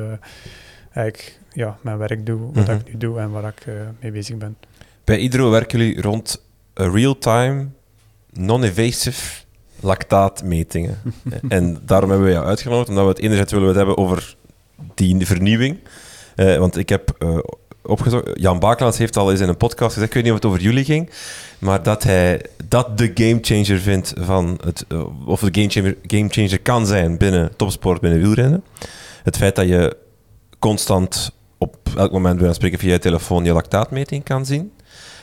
eigenlijk ja, mijn werk doe, wat Mhm. ik nu doe en waar ik eh, mee bezig ben. Bij Hydro werken jullie rond eh, real-time, non-invasive lactaatmetingen. en daarom hebben we jou uitgenodigd, omdat we het enerzijds willen we het hebben over die vernieuwing. Eh, want ik heb eh, opgezocht, Jan Bakelands heeft al eens in een podcast gezegd, ik weet niet of het over jullie ging, maar dat hij dat de gamechanger vindt van het, of de gamechanger, gamechanger kan zijn binnen topsport, binnen wielrennen. Het feit dat je constant op elk moment bij spreken via je telefoon je lactaatmeting kan zien.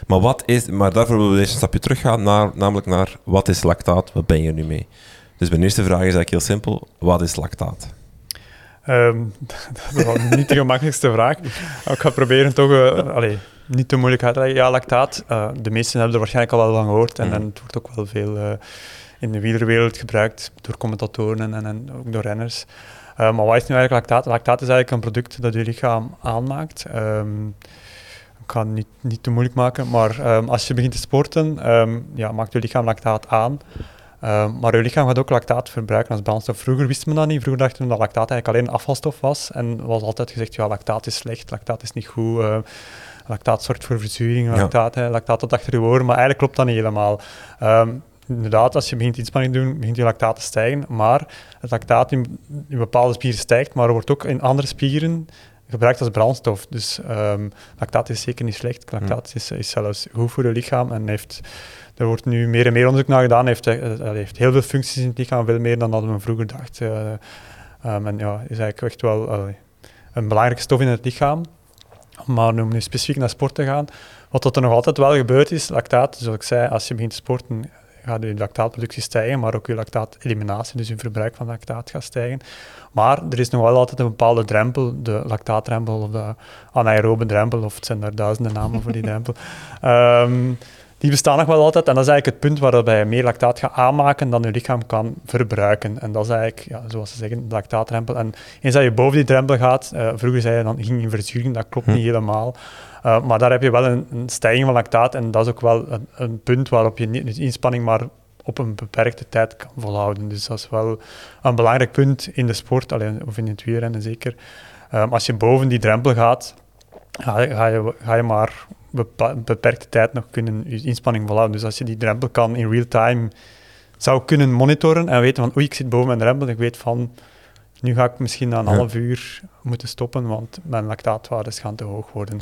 Maar, wat is, maar daarvoor willen we eerst een stapje teruggaan, naar, namelijk naar wat is lactaat, wat ben je nu mee? Dus mijn eerste vraag is eigenlijk heel simpel, wat is lactaat? Um, dat is niet de gemakkelijkste vraag. Ik ga proberen toch uh, allee, niet te moeilijk uit te leggen. Ja, lactaat, uh, de meesten hebben er waarschijnlijk al wel van gehoord en, mm. en het wordt ook wel veel uh, in de wielerwereld gebruikt door commentatoren en, en ook door renners. Maar wat is nu eigenlijk lactaat? Lactaat is eigenlijk een product dat je lichaam aanmaakt. Um, ik ga het niet, niet te moeilijk maken, maar um, als je begint te sporten, um, ja, maakt je lichaam lactaat aan. Um, maar je lichaam gaat ook lactaat verbruiken als brandstof. Vroeger wisten we dat niet. Vroeger dachten we dat lactaat eigenlijk alleen afvalstof was. En was altijd gezegd, ja, lactaat is slecht, lactaat is niet goed. Uh, lactaat zorgt voor verzuring, lactaat, ja. lactaat tot achter je oren. Maar eigenlijk klopt dat niet helemaal. Um, inderdaad, als je begint inspanning te doen, begint je lactaat te stijgen. Maar het lactaat in, in bepaalde spieren stijgt, maar wordt ook in andere spieren gebruikt als brandstof. Dus um, lactaat is zeker niet slecht. Lactaat is, is zelfs goed voor je lichaam en heeft er wordt nu meer en meer onderzoek naar gedaan. Heeft, uh, heeft heel veel functies in het lichaam, veel meer dan dat we vroeger dachten. Uh, um, en ja, is eigenlijk echt wel uh, een belangrijke stof in het lichaam. Maar om nu specifiek naar sport te gaan, wat er nog altijd wel gebeurt is, lactaat, zoals ik zei, als je begint te sporten, gaat je lactaatproductie stijgen, maar ook je lactaateliminatie, dus je verbruik van lactaat gaat stijgen. Maar er is nog wel altijd een bepaalde drempel, de lactaatdrempel of de anaerobe drempel, of het zijn er duizenden namen voor die drempel. Um, die bestaan nog wel altijd. En dat is eigenlijk het punt waarbij je meer lactaat gaat aanmaken dan je lichaam kan verbruiken. En dat is eigenlijk, ja, zoals ze zeggen, de lactaatdrempel. En eens dat je boven die drempel gaat, uh, vroeger zei je dan ging je verzuring, dat klopt hm. niet helemaal. Uh, maar daar heb je wel een, een, stijging van lactaat en dat is ook wel een, een punt waarop je niet inspanning maar op een beperkte tijd kan volhouden. Dus dat is wel een belangrijk punt in de sport, alleen, of in het wielrennen zeker. Um, als je boven die drempel gaat, ga, ga, je, ga je maar beperkte tijd nog kunnen je inspanning volhouden. Dus als je die drempel kan in real time zou kunnen monitoren en weten van oei, ik zit boven mijn drempel, ik weet van nu ga ik misschien na een half uur moeten stoppen, want mijn lactaatwaardes gaan te hoog worden.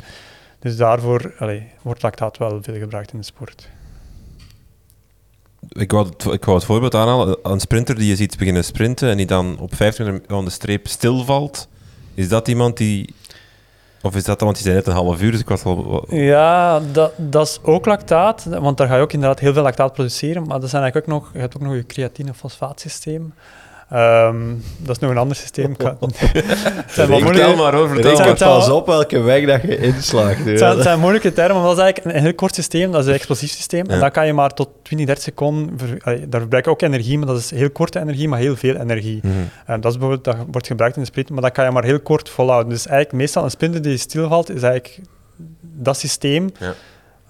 Dus daarvoor wordt lactaat wel veel gebruikt in de sport. Ik wou, het, ik wou het voorbeeld aanhalen. Een sprinter die je ziet beginnen sprinten en die dan op 15 minuten aan de streep stilvalt, is dat iemand die of is dat want die zijn net een half uur, dus ik was al... Ja, dat, dat is ook lactaat, want daar ga je ook inderdaad heel veel lactaat produceren, maar dat zijn eigenlijk ook nog, je hebt ook nog je creatine-fosfaatsysteem. Um, dat is nog een ander systeem. vertel maar over, vertel maar. Pas op welke weg dat je inslaagt. Het zijn, zijn, moeilijke termen, maar dat is eigenlijk een heel kort systeem, dat is een explosief systeem. En dan kan je maar tot 20, 30 seconden, ver, daar verbruik je ook energie, maar dat is heel korte energie, maar heel veel energie. Mm -hmm. en dat, is bijvoorbeeld, dat wordt gebruikt in de sprint, maar dat kan je maar heel kort volhouden. Dus eigenlijk meestal een sprinter die stilvalt, is eigenlijk dat systeem ja.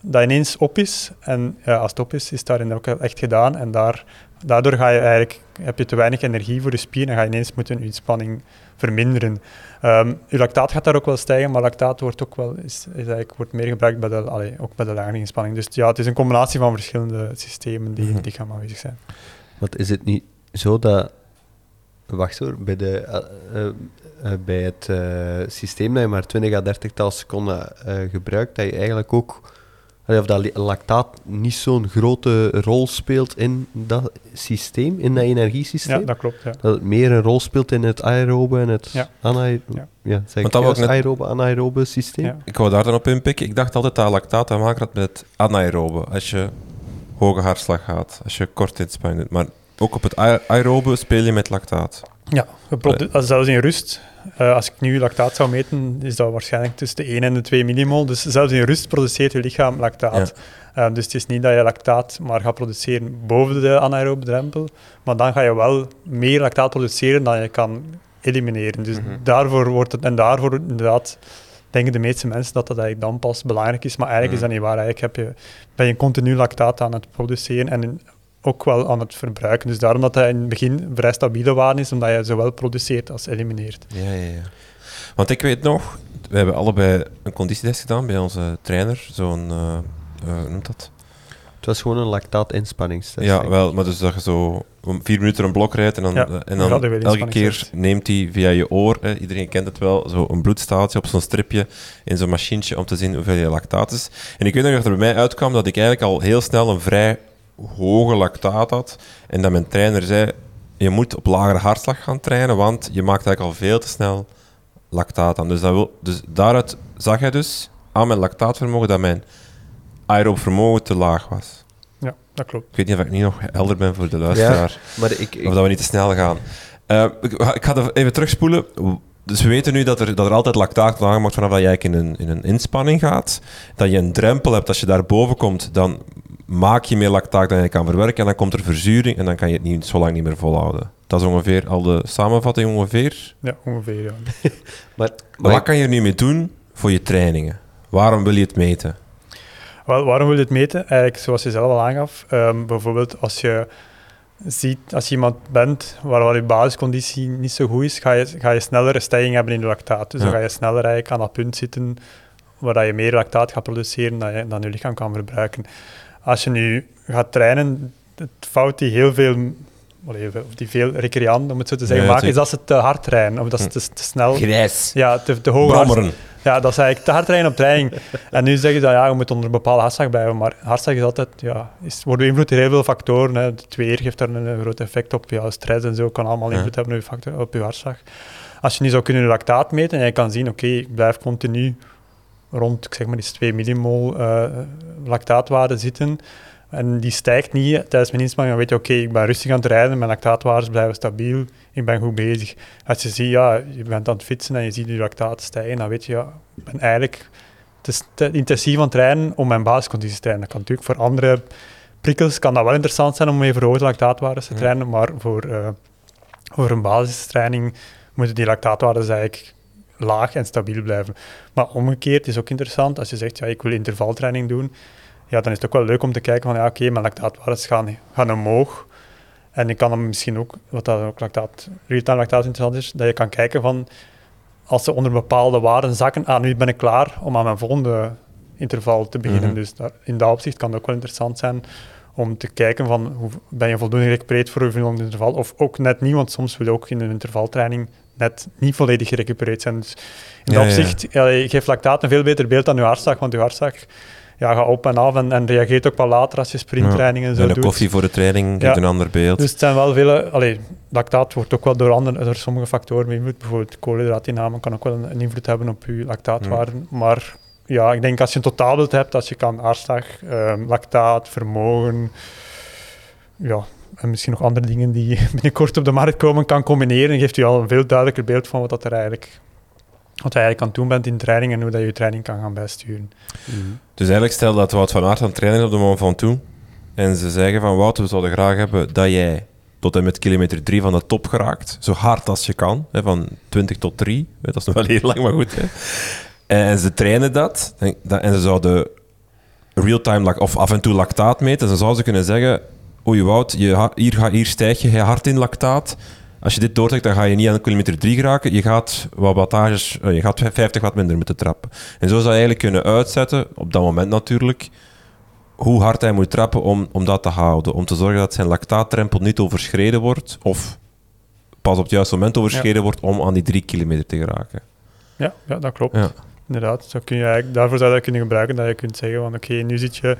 dat ineens op is. En ja, als het op is, is het daarin ook echt gedaan. En daar daardoor ga je eigenlijk, heb je te weinig energie voor je spier en ga je ineens moeten je inspanning verminderen. Um, je lactaat gaat daar ook wel stijgen, maar lactaat wordt ook wel, is, is eigenlijk, wordt meer gebruikt bij de, allee, ook bij de lage inspanning. Dus ja, het is een combinatie van verschillende systemen die in het lichaam aanwezig zijn. Want is het niet zo dat, wacht hoor, bij, de, uh, uh, bij het systeem dat je maar 20 à 30 tal seconden gebruikt, dat je eigenlijk ook of dat lactaat niet zo'n grote rol speelt in dat systeem, in dat energiesysteem. Ja, dat klopt. Ja. Dat het meer een rol speelt in het aerobe en het ja. anaerobe, ja. zeg ik net... aerobe, anaerobe systeem. Ik wou daar dan op inpikken. Ik dacht altijd dat lactaat te maken had met anaerobe. Als je hoge hartslag gaat, als je kort inspanning doet. Maar ook op het aerobe speel je met lactaat. Ja, zelfs in rust. Uh, als ik nu lactaat zou meten, is dat waarschijnlijk tussen de 1 en de 2 millimol. Dus zelfs in rust produceert je lichaam lactaat. Ja. Uh, dus het is niet dat je lactaat maar gaat produceren boven de anaerobe drempel, maar dan ga je wel meer lactaat produceren dan je kan elimineren. Dus mm -hmm. daarvoor wordt het, en daarvoor inderdaad denken de meeste mensen dat dat eigenlijk dan pas belangrijk is, maar eigenlijk mm is dat niet waar. Eigenlijk heb je, ben je continu lactaat aan het produceren en ook wel aan het verbruiken. Dus daarom dat hij in het begin vrij stabiele waarde is, omdat je zowel produceert als elimineert. Ja, ja, ja. Want ik weet nog, we hebben allebei een conditietest gedaan bij onze trainer, zo'n, uh, uh, noemt dat? Het was gewoon een lactaat-inspanningstest. Ja, wel, maar dus dat je zo om vier minuten een blok rijdt en dan, ja, en dan elke keer neemt hij via je oor, hè, iedereen kent het wel, zo een bloedstaaltje op zo'n stripje in zo'n machientje om te zien hoeveel je lactaat is. En ik weet nog dat er bij mij uitkwam dat ik eigenlijk al heel snel een vrij hoge lactaat had. En dat mijn trainer zei, je moet op lagere hartslag gaan trainen, want je maakt eigenlijk al veel te snel lactaat aan. Dus, dat wil, dus daaruit zag je dus aan mijn lactaatvermogen dat mijn aerob vermogen te laag was. Ja, dat klopt. Ik weet niet of ik niet nog helder ben voor de luisteraar. Maar ik, ik- Of dat we niet te snel gaan. Eh, ik, ik ga er even terugspoelen. Dus we weten nu dat er, dat er altijd lactaat wordt aangemaakt vanaf dat je eigenlijk in een, in een inspanning gaat. Dat je een drempel hebt. Als je daar boven komt, dan maak je meer lactaat dan je kan verwerken. En dan komt er verzuring en dan kan je het niet, zo lang niet meer volhouden. Dat is ongeveer al de samenvatting ongeveer. Ja, ongeveer. Ja. maar, Maar maar wat kan je er nu mee doen voor je trainingen? Waarom wil je het meten? Wel, waarom wil je het meten? Eigenlijk, zoals je zelf al aangaf, ehm, bijvoorbeeld als je ziet, als je iemand bent waar, waar je basisconditie niet zo goed is, ga je, ga je sneller een stijging hebben in de lactaat. Dus dan ga je sneller eigenlijk aan dat punt zitten waar dat je meer lactaat gaat produceren dan je, dan je lichaam kan verbruiken. Als je nu gaat trainen, het fout die heel veel of die veel recreanten, om het zo te zeggen, maken, is dat ze te hard trainen of dat ze te, te snel... Grijs. Ja, te, te hoog Brommeren. ja, dat is eigenlijk te hard trainen op training. En nu zeggen ze dat ja, je moet onder een bepaalde hartslag blijven. Maar hartslag is altijd, ja, is, wordt beïnvloed door heel veel factoren. Hè. Het weer geeft daar een, groot effect op. Ja, stress en zo kan allemaal Ja. invloed hebben op je, factor, op je hartslag. Als je nu zou kunnen lactaat meten en je kan zien, oké, ik blijf continu rond, ik zeg maar eens 2 millimol eh lactaatwaarde zitten. En die stijgt niet tijdens mijn inspanning. Dan weet je, oké, ik ben rustig aan het rijden, mijn lactaatwaardes blijven stabiel, ik ben goed bezig. Als je ziet, ja, je bent aan het fietsen en je ziet je lactaat stijgen, dan weet je, ja, ik ben eigenlijk het is te intensief aan het trainen om mijn basisconditie te trainen. Dat kan natuurlijk voor andere prikkels kan dat wel interessant zijn om mee verhoogde lactaatwaardes te Ja. trainen, maar voor, eh, voor een basistraining moeten die lactaatwaardes eigenlijk laag en stabiel blijven. Maar omgekeerd is ook interessant, als je zegt, ja, ik wil intervaltraining doen, ja, dan is het ook wel leuk om te kijken van, ja, oké, mijn lactaatwaardes gaan, gaan omhoog. En ik kan dan misschien ook, wat dat ook lactaat, real-time lactaat interessant is, dat je kan kijken van, als ze onder bepaalde waarden zakken, ah, nu ben ik klaar om aan mijn volgende interval te beginnen. Mhm. Dus daar, in dat opzicht kan het ook wel interessant zijn om te kijken van, hoe, ben je voldoende gerecupereerd voor je volgende interval? Of ook net niet, want soms wil je ook in een intervaltraining net niet volledig gerecupereerd zijn. Dus in Ja, dat ja. opzicht ja, je geeft lactaat een veel beter beeld dan je hartslag, want je hartslag ja, gaat op en af en, en reageert ook wel later als je sprinttrainingen en zo En de doet. koffie voor de training geeft Ja. een ander beeld. Dus het zijn wel vele... Allee, lactaat wordt ook wel door, andere, door sommige factoren beïnvloed. Bijvoorbeeld koolhydraatinname kan ook wel een, een invloed hebben op je lactaatwaarden. Maar ja, ik denk als je een totaalbeeld hebt, als je kan hartslag, ehm, lactaat, vermogen... Ja, en misschien nog andere dingen die binnenkort op de markt komen, kan combineren, geeft je al een veel duidelijker beeld van wat, dat er eigenlijk, wat je eigenlijk aan het doen bent in training en hoe dat je je training kan gaan bijsturen. Dus eigenlijk stel dat Wout van Aert aan het trainen is op de moment van toe. En ze zeggen van Wout, we zouden graag hebben dat jij tot en met kilometer 3 van de top geraakt. Zo hard als je kan. Hè, van 20 tot 3. Dat is nog wel heel lang, maar goed. Hè. En ze trainen dat. En, dat- en ze zouden real-time of af en toe lactaat meten. En dan zouden ze kunnen zeggen... Oei Wout, je, hier, ga- hier stijg je hard in lactaat. Als je dit doortrekt, dan ga je niet aan kilometer 3 geraken. Je gaat wat wattages, eh, je gaat 50 watt minder moeten trappen. En zo zou je eigenlijk kunnen uitzetten, op dat moment natuurlijk, hoe hard hij moet trappen om, om dat te houden. Om te zorgen dat zijn lactaatdrempel niet overschreden wordt, of pas op het juiste moment overschreden wordt om aan die 3 kilometer te geraken. Ja, ja dat klopt. Ja. Inderdaad, zo kun je daarvoor zou je dat kunnen gebruiken, dat je kunt zeggen van oké, nu zit je,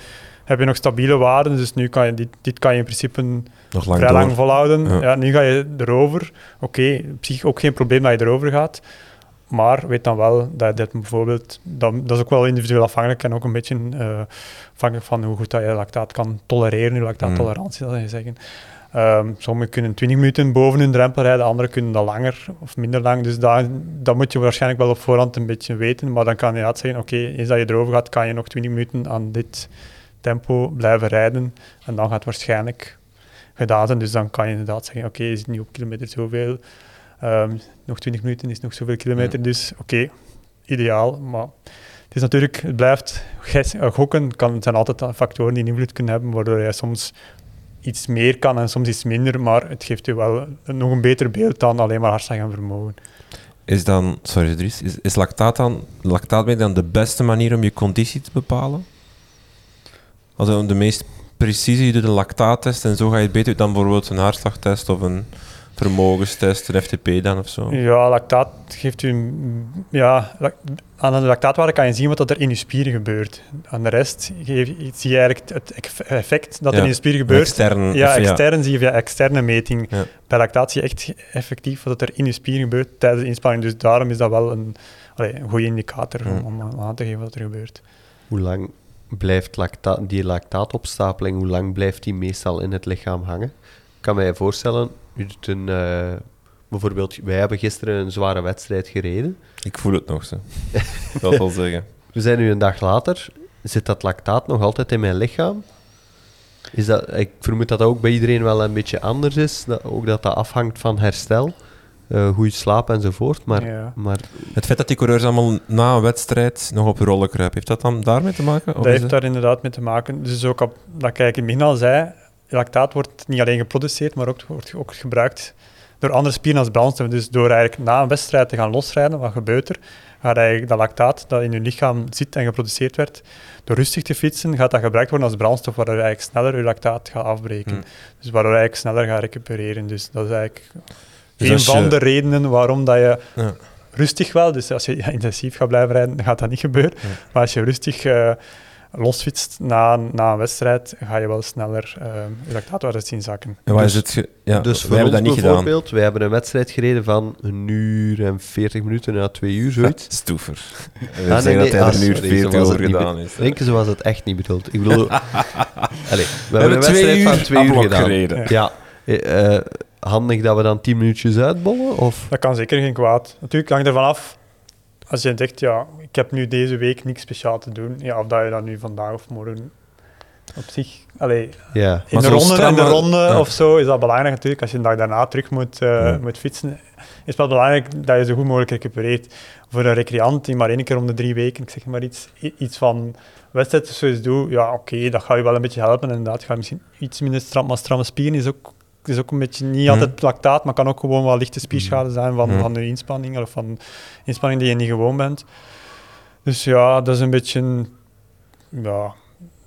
heb je nog stabiele waarden, dus nu kan je dit, dit kan je in principe Nog lang vrij door. lang volhouden. Ja. Ja. nu ga je erover. Oké, op zich ook geen probleem dat je erover gaat, maar weet dan wel dat dit bijvoorbeeld, dat, dat is ook wel individueel afhankelijk en ook een beetje eh, afhankelijk van hoe goed dat je lactaat kan tolereren, je lactaattolerantie, dat je zeggen. Ehm, sommigen kunnen 20 minuten boven hun drempel rijden, anderen kunnen dat langer of minder lang. Dus dat, dat moet je waarschijnlijk wel op voorhand een beetje weten. Maar dan kan je inderdaad zeggen, oké, eens dat je erover gaat, kan je nog 20 minuten aan dit tempo blijven rijden. En dan gaat het waarschijnlijk gedaan zijn. Dus dan kan je inderdaad zeggen, oké, je zit nu op kilometer zoveel. Ehm, nog 20 minuten is nog zoveel kilometer. Dus oké, ideaal. Maar het is natuurlijk, het blijft eh, gokken. Kan, het zijn altijd factoren die een invloed kunnen hebben, waardoor je soms iets meer kan en soms iets minder, maar het geeft je wel nog een beter beeld dan alleen maar hartslag en vermogen. Is dan, sorry Dries, is, is lactaat dan, lactaatmeting dan de beste manier om je conditie te bepalen? De meest precieze, je doet een lactaattest en zo ga je het beter dan bijvoorbeeld een hartslagtest of een vermogenstest, een FTP dan of zo? Ja, lactaat geeft u... een- Ja, aan de lactaatwaarde kan je zien wat er in je spieren gebeurt. Aan de rest geef, zie je eigenlijk het eff- effect dat er in je spier Een gebeurt. Extern, Ja, extern zie je via externe meting. Ja. Bij lactaat zie je echt effectief wat er in je spier gebeurt tijdens de inspanning. Dus daarom is dat wel een, allee, een goede indicator om, om aan te geven wat er gebeurt. Hoe lang blijft lacta die lactaatopstapeling, hoe lang blijft die meestal in het lichaam hangen? Ik kan mij voorstellen, u doet een, eh, bijvoorbeeld, wij hebben gisteren een zware wedstrijd gereden. Ik voel het nog zo. dat wil zeggen. We zijn nu een dag later, zit dat lactaat nog altijd in mijn lichaam? Is dat, ik vermoed dat dat ook bij iedereen wel een beetje anders is, dat, ook dat dat afhangt van herstel, eh goede slaap enzovoort. Maar, Ja. maar Het feit dat die coureurs allemaal na een wedstrijd nog op rollen kruipen, heeft dat dan daarmee te maken? Of Dat heeft het- daar inderdaad mee te maken. Dus ook op, dat ik in begin al zei, lactaat wordt niet alleen geproduceerd, maar ook, wordt ook gebruikt door andere spieren als brandstof. Dus door eigenlijk na een wedstrijd te gaan losrijden, wat gebeurt er? Gaat eigenlijk dat lactaat dat in je lichaam zit en geproduceerd werd, door rustig te fietsen, gaat dat gebruikt worden als brandstof, waardoor je eigenlijk sneller je lactaat gaat afbreken. Hmm. Dus waardoor je eigenlijk sneller gaat recupereren. Dus dat is eigenlijk Dus een je- van de redenen waarom dat je Ja. rustig wel, dus als je ja, intensief gaat blijven rijden, dan gaat dat niet gebeuren. Ja. Maar als je rustig eh losfietst na, na een wedstrijd, ga je wel sneller eh je lactaatwaardes zien zakken. En waar Dus- is het ge- ja, dus voor hebben ons dat niet gedaan. bijvoorbeeld, wij hebben een wedstrijd gereden van een uur en 40 minuten naar twee uur, zoiets. Stoever. We Ah, nee, zeggen nee, dat hij ah, er nu sorry, 40 zo was over het niet gedaan be- is. Denken ze was het echt niet bedoeld. Ik bedoel... Allee, we, We hebben een wedstrijd van twee uur gedaan. gereden. Ja. eh, eh, handig dat we dan 10 minuutjes uitbollen? Of? Dat kan zeker geen kwaad. Natuurlijk hangt ervan af, als je zegt, ja, ik heb nu deze week niks speciaal te doen, ja, of dat je dat nu vandaag of morgen op zich... Allee, Ja. in de ronde, in de ronde ja. of zo is dat belangrijk natuurlijk. Als je een dag daarna terug moet, eh, Ja. moet fietsen, is het wel belangrijk dat je zo goed mogelijk recupereert. Voor een recreant die maar één keer om de drie weken, ik zeg maar iets, iets van wedstrijd of zoiets doet, ja oké, dat gaat je wel een beetje helpen. Inderdaad, ga je misschien iets minder stram, maar stramme spieren is ook, is ook een beetje niet Mhm. altijd lactaat, maar kan ook gewoon wel lichte spierschade zijn van, Mhm. van je inspanning of van inspanning die je niet gewoon bent. Dus ja, dat is een beetje... Ja,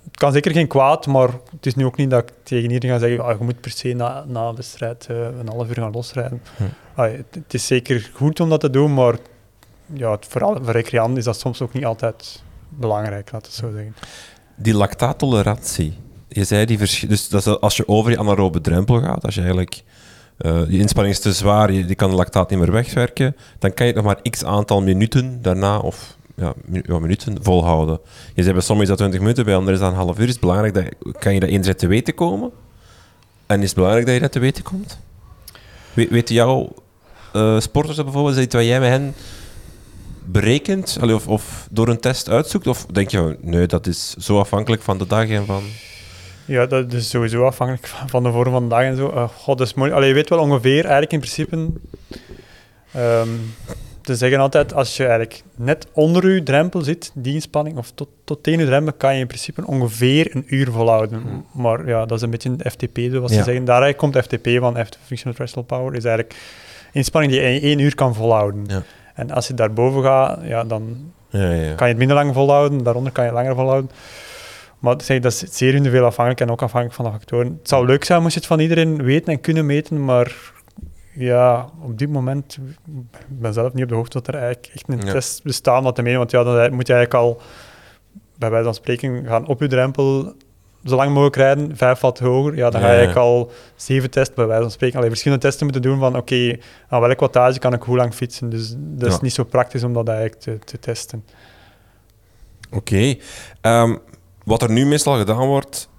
het kan zeker geen kwaad, maar het is nu ook niet dat ik tegen iedereen ga zeggen, ah, je moet per se na, na een wedstrijd eh, een half uur gaan losrijden. Hm. Ah, het, het is zeker goed om dat te doen, maar ja, het, vooral voor recreanten is dat soms ook niet altijd belangrijk, laat het zo zeggen. Die lactaattolerantie. Je zei die vers- dus dat als je over je anaerobe drempel gaat, als je eigenlijk eh, je inspanning is te zwaar, je, die kan de lactaat niet meer wegwerken, dan kan je nog maar x aantal minuten daarna of ja, ja, minuten volhouden. Je zei bij sommigen is dat 20 minuten, bij anderen is dat een half uur. Is belangrijk dat je- kan je dat enerzijds te weten komen? En is het belangrijk dat je dat te weten komt? We, weten jouw eh, sporters dat bijvoorbeeld, is dat wat jij met hen berekent of, of door een test uitzoekt? Of denk je, nee, dat is zo afhankelijk van de dag en van... Ja, dat is sowieso afhankelijk van- de vorm van de dag en zo. Eh, god, dat is moeilijk. Allee, je weet wel ongeveer, eigenlijk in principe... ehm, te zeggen altijd, als je eigenlijk net onder je drempel zit, die inspanning, of tot, tot tegen je drempel, kan je in principe ongeveer een uur volhouden. Maar ja, dat is een beetje FTP, zoals Ja. ze zeggen. Daar komt FTP van, Functional Threshold Power, is eigenlijk inspanning die je in één uur kan volhouden. Ja. En als je daarboven gaat, ja, dan Ja, ja. kan je het minder lang volhouden, daaronder kan je langer volhouden. Maar zeg, dat is zeer individueel afhankelijk en ook afhankelijk van de factoren. Het zou leuk zijn moest je het van iedereen weten en kunnen meten, maar ja, op dit moment, ik ben zelf niet op de hoogte dat er eigenlijk echt een Ja. test bestaat om te meten, want ja, dan moet je eigenlijk al, bij wijze van spreken, gaan op je drempel zo lang mogelijk rijden, vijf wat hoger, ja, dan ga je eigenlijk al zeven testen, bij wijze van spreken. Alleen verschillende testen moeten doen van, oké, aan welk wattage kan ik hoe lang fietsen? Dus dat is Ja. niet zo praktisch om dat eigenlijk te, te testen. Oké. Ehm, wat er nu meestal gedaan wordt,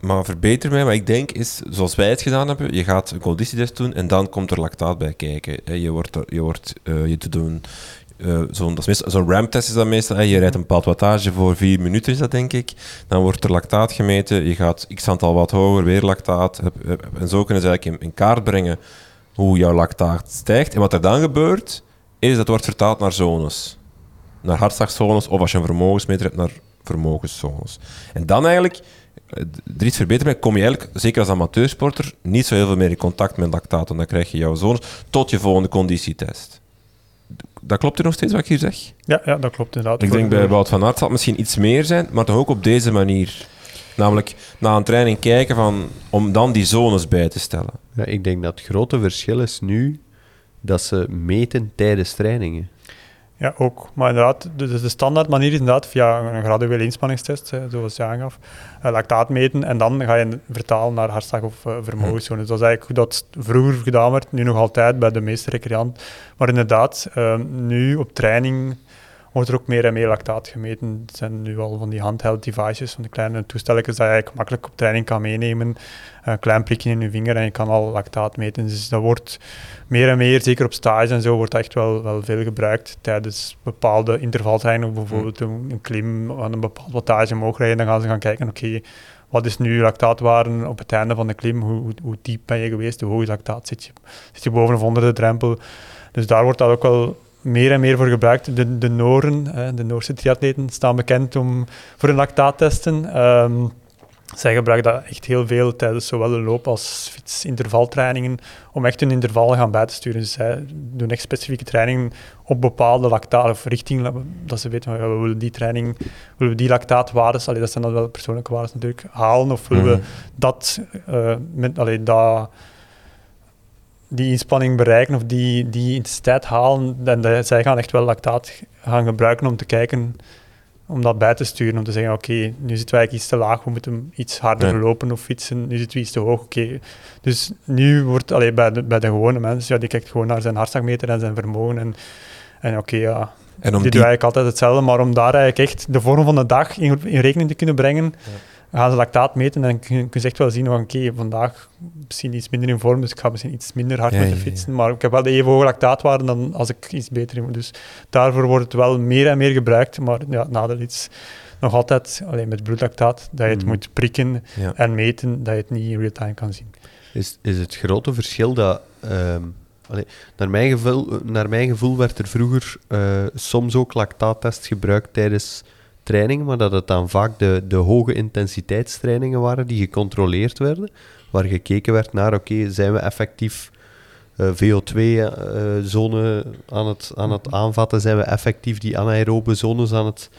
maar verbeter mij, maar ik denk is, zoals wij het gedaan hebben, je gaat een conditietest doen en dan komt er lactaat bij kijken. Je, wordt je, wordt, eh, je doet een, eh, zo'n, zo'n RAM-test is dat meestal. Je rijdt een bepaald wattage voor vier minuten, is dat denk ik. Dan wordt er lactaat gemeten, je gaat x aantal wat hoger, weer lactaat. En zo kunnen ze eigenlijk in, in kaart brengen hoe jouw lactaat stijgt. En wat er dan gebeurt, is dat wordt vertaald naar zones naar hartslagzones of als je een vermogensmeter hebt naar vermogenszones. En dan eigenlijk, eh, er iets verbeterd mee, kom je eigenlijk, zeker als amateursporter, niet zo heel veel meer in contact met lactaat. En dan krijg je jouw zones tot je volgende conditietest. Dat klopt er nog steeds wat ik hier zeg? Ja, ja dat klopt inderdaad. Ik denk bij Wout van Aert zal het misschien iets meer zijn, maar toch ook op deze manier. Namelijk na een training kijken van, om dan die zones bij te stellen. Ja, ik denk dat het grote verschil is nu dat ze meten tijdens trainingen. Ja, ook. Maar inderdaad, dus de standaard manier is inderdaad via een graduele inspanningstest, zoals je aangaf, uh, lactaat meten en dan ga je vertalen naar hartslag of uh, vermogenszone. Dus dat is eigenlijk hoe dat vroeger gedaan werd, nu nog altijd bij de meeste recreanten. Maar inderdaad, uh, nu op training wordt er ook meer en meer lactaat gemeten. Het zijn nu al van die handheld devices, van die kleine toestelletjes dat je eigenlijk makkelijk op training kan meenemen. Een klein prikje in je vinger en je kan al lactaat meten. Dus dat wordt meer en meer, zeker op stage en zo, wordt dat echt wel, wel veel gebruikt tijdens bepaalde intervaltrainingen. Bijvoorbeeld een, een klim aan een bepaald wattage omhoog rijden, dan gaan ze gaan kijken, oké, wat is nu lactaatwaarde op het einde van de klim? Hoe, hoe, diep ben je geweest? Hoe hoog lactaat zit je? Zit je boven of onder de drempel? Dus daar wordt dat ook wel meer en meer voor gebruikt. De, de Noren, de Noorse triatleten, staan bekend om, voor hun lactaattesten. Um, zij gebruiken dat echt heel veel tijdens zowel de loop- als fietsintervaltrainingen om echt hun interval gaan bij te sturen. Dus zij doen echt specifieke trainingen op bepaalde lactaat of richting, dat ze weten, we willen die training, willen we die lactaatwaardes, allee, dat zijn dan wel persoonlijke waarden natuurlijk, halen of willen we mhm. dat, uh, met, allee, dat die inspanning bereiken of die, die intensiteit halen. En zij gaan echt wel lactaat gaan gebruiken om te kijken, om dat bij te sturen. Om te zeggen, oké, nu zitten wij eigenlijk iets te laag, we moeten iets harder lopen of fietsen. Nu zitten we iets te hoog, oké. Dus nu wordt, allee, bij, de, bij de gewone mensen, ja, die kijkt gewoon naar zijn hartslagmeter en zijn vermogen. En, en oké, ja, en om die, die eigenlijk altijd hetzelfde. Maar om daar eigenlijk echt de vorm van de dag in, in rekening te kunnen brengen... Ja gaan ze lactaat meten en kun je echt wel zien van oké, vandaag misschien iets minder in vorm, dus ik ga misschien iets minder hard met de fietsen, maar ik heb wel de even hoge lactaatwaarde dan als ik iets beter in Dus daarvoor wordt het wel meer en meer gebruikt, maar ja, nadeel is nog altijd alleen met bloedlactaat, dat je het mm. moet prikken en meten, dat je het niet in real time kan zien. Is, is het grote verschil dat... Um, naar, mijn gevoel, naar mijn gevoel werd er vroeger uh, soms ook lactaattest gebruikt tijdens trainingen, maar dat het dan vaak de, de hoge intensiteitstrainingen waren die gecontroleerd werden, waar gekeken werd naar, oké, zijn we effectief eh, VO2-zone eh, aan, het, aan het aanvatten, zijn we effectief die anaerobe zones aan het...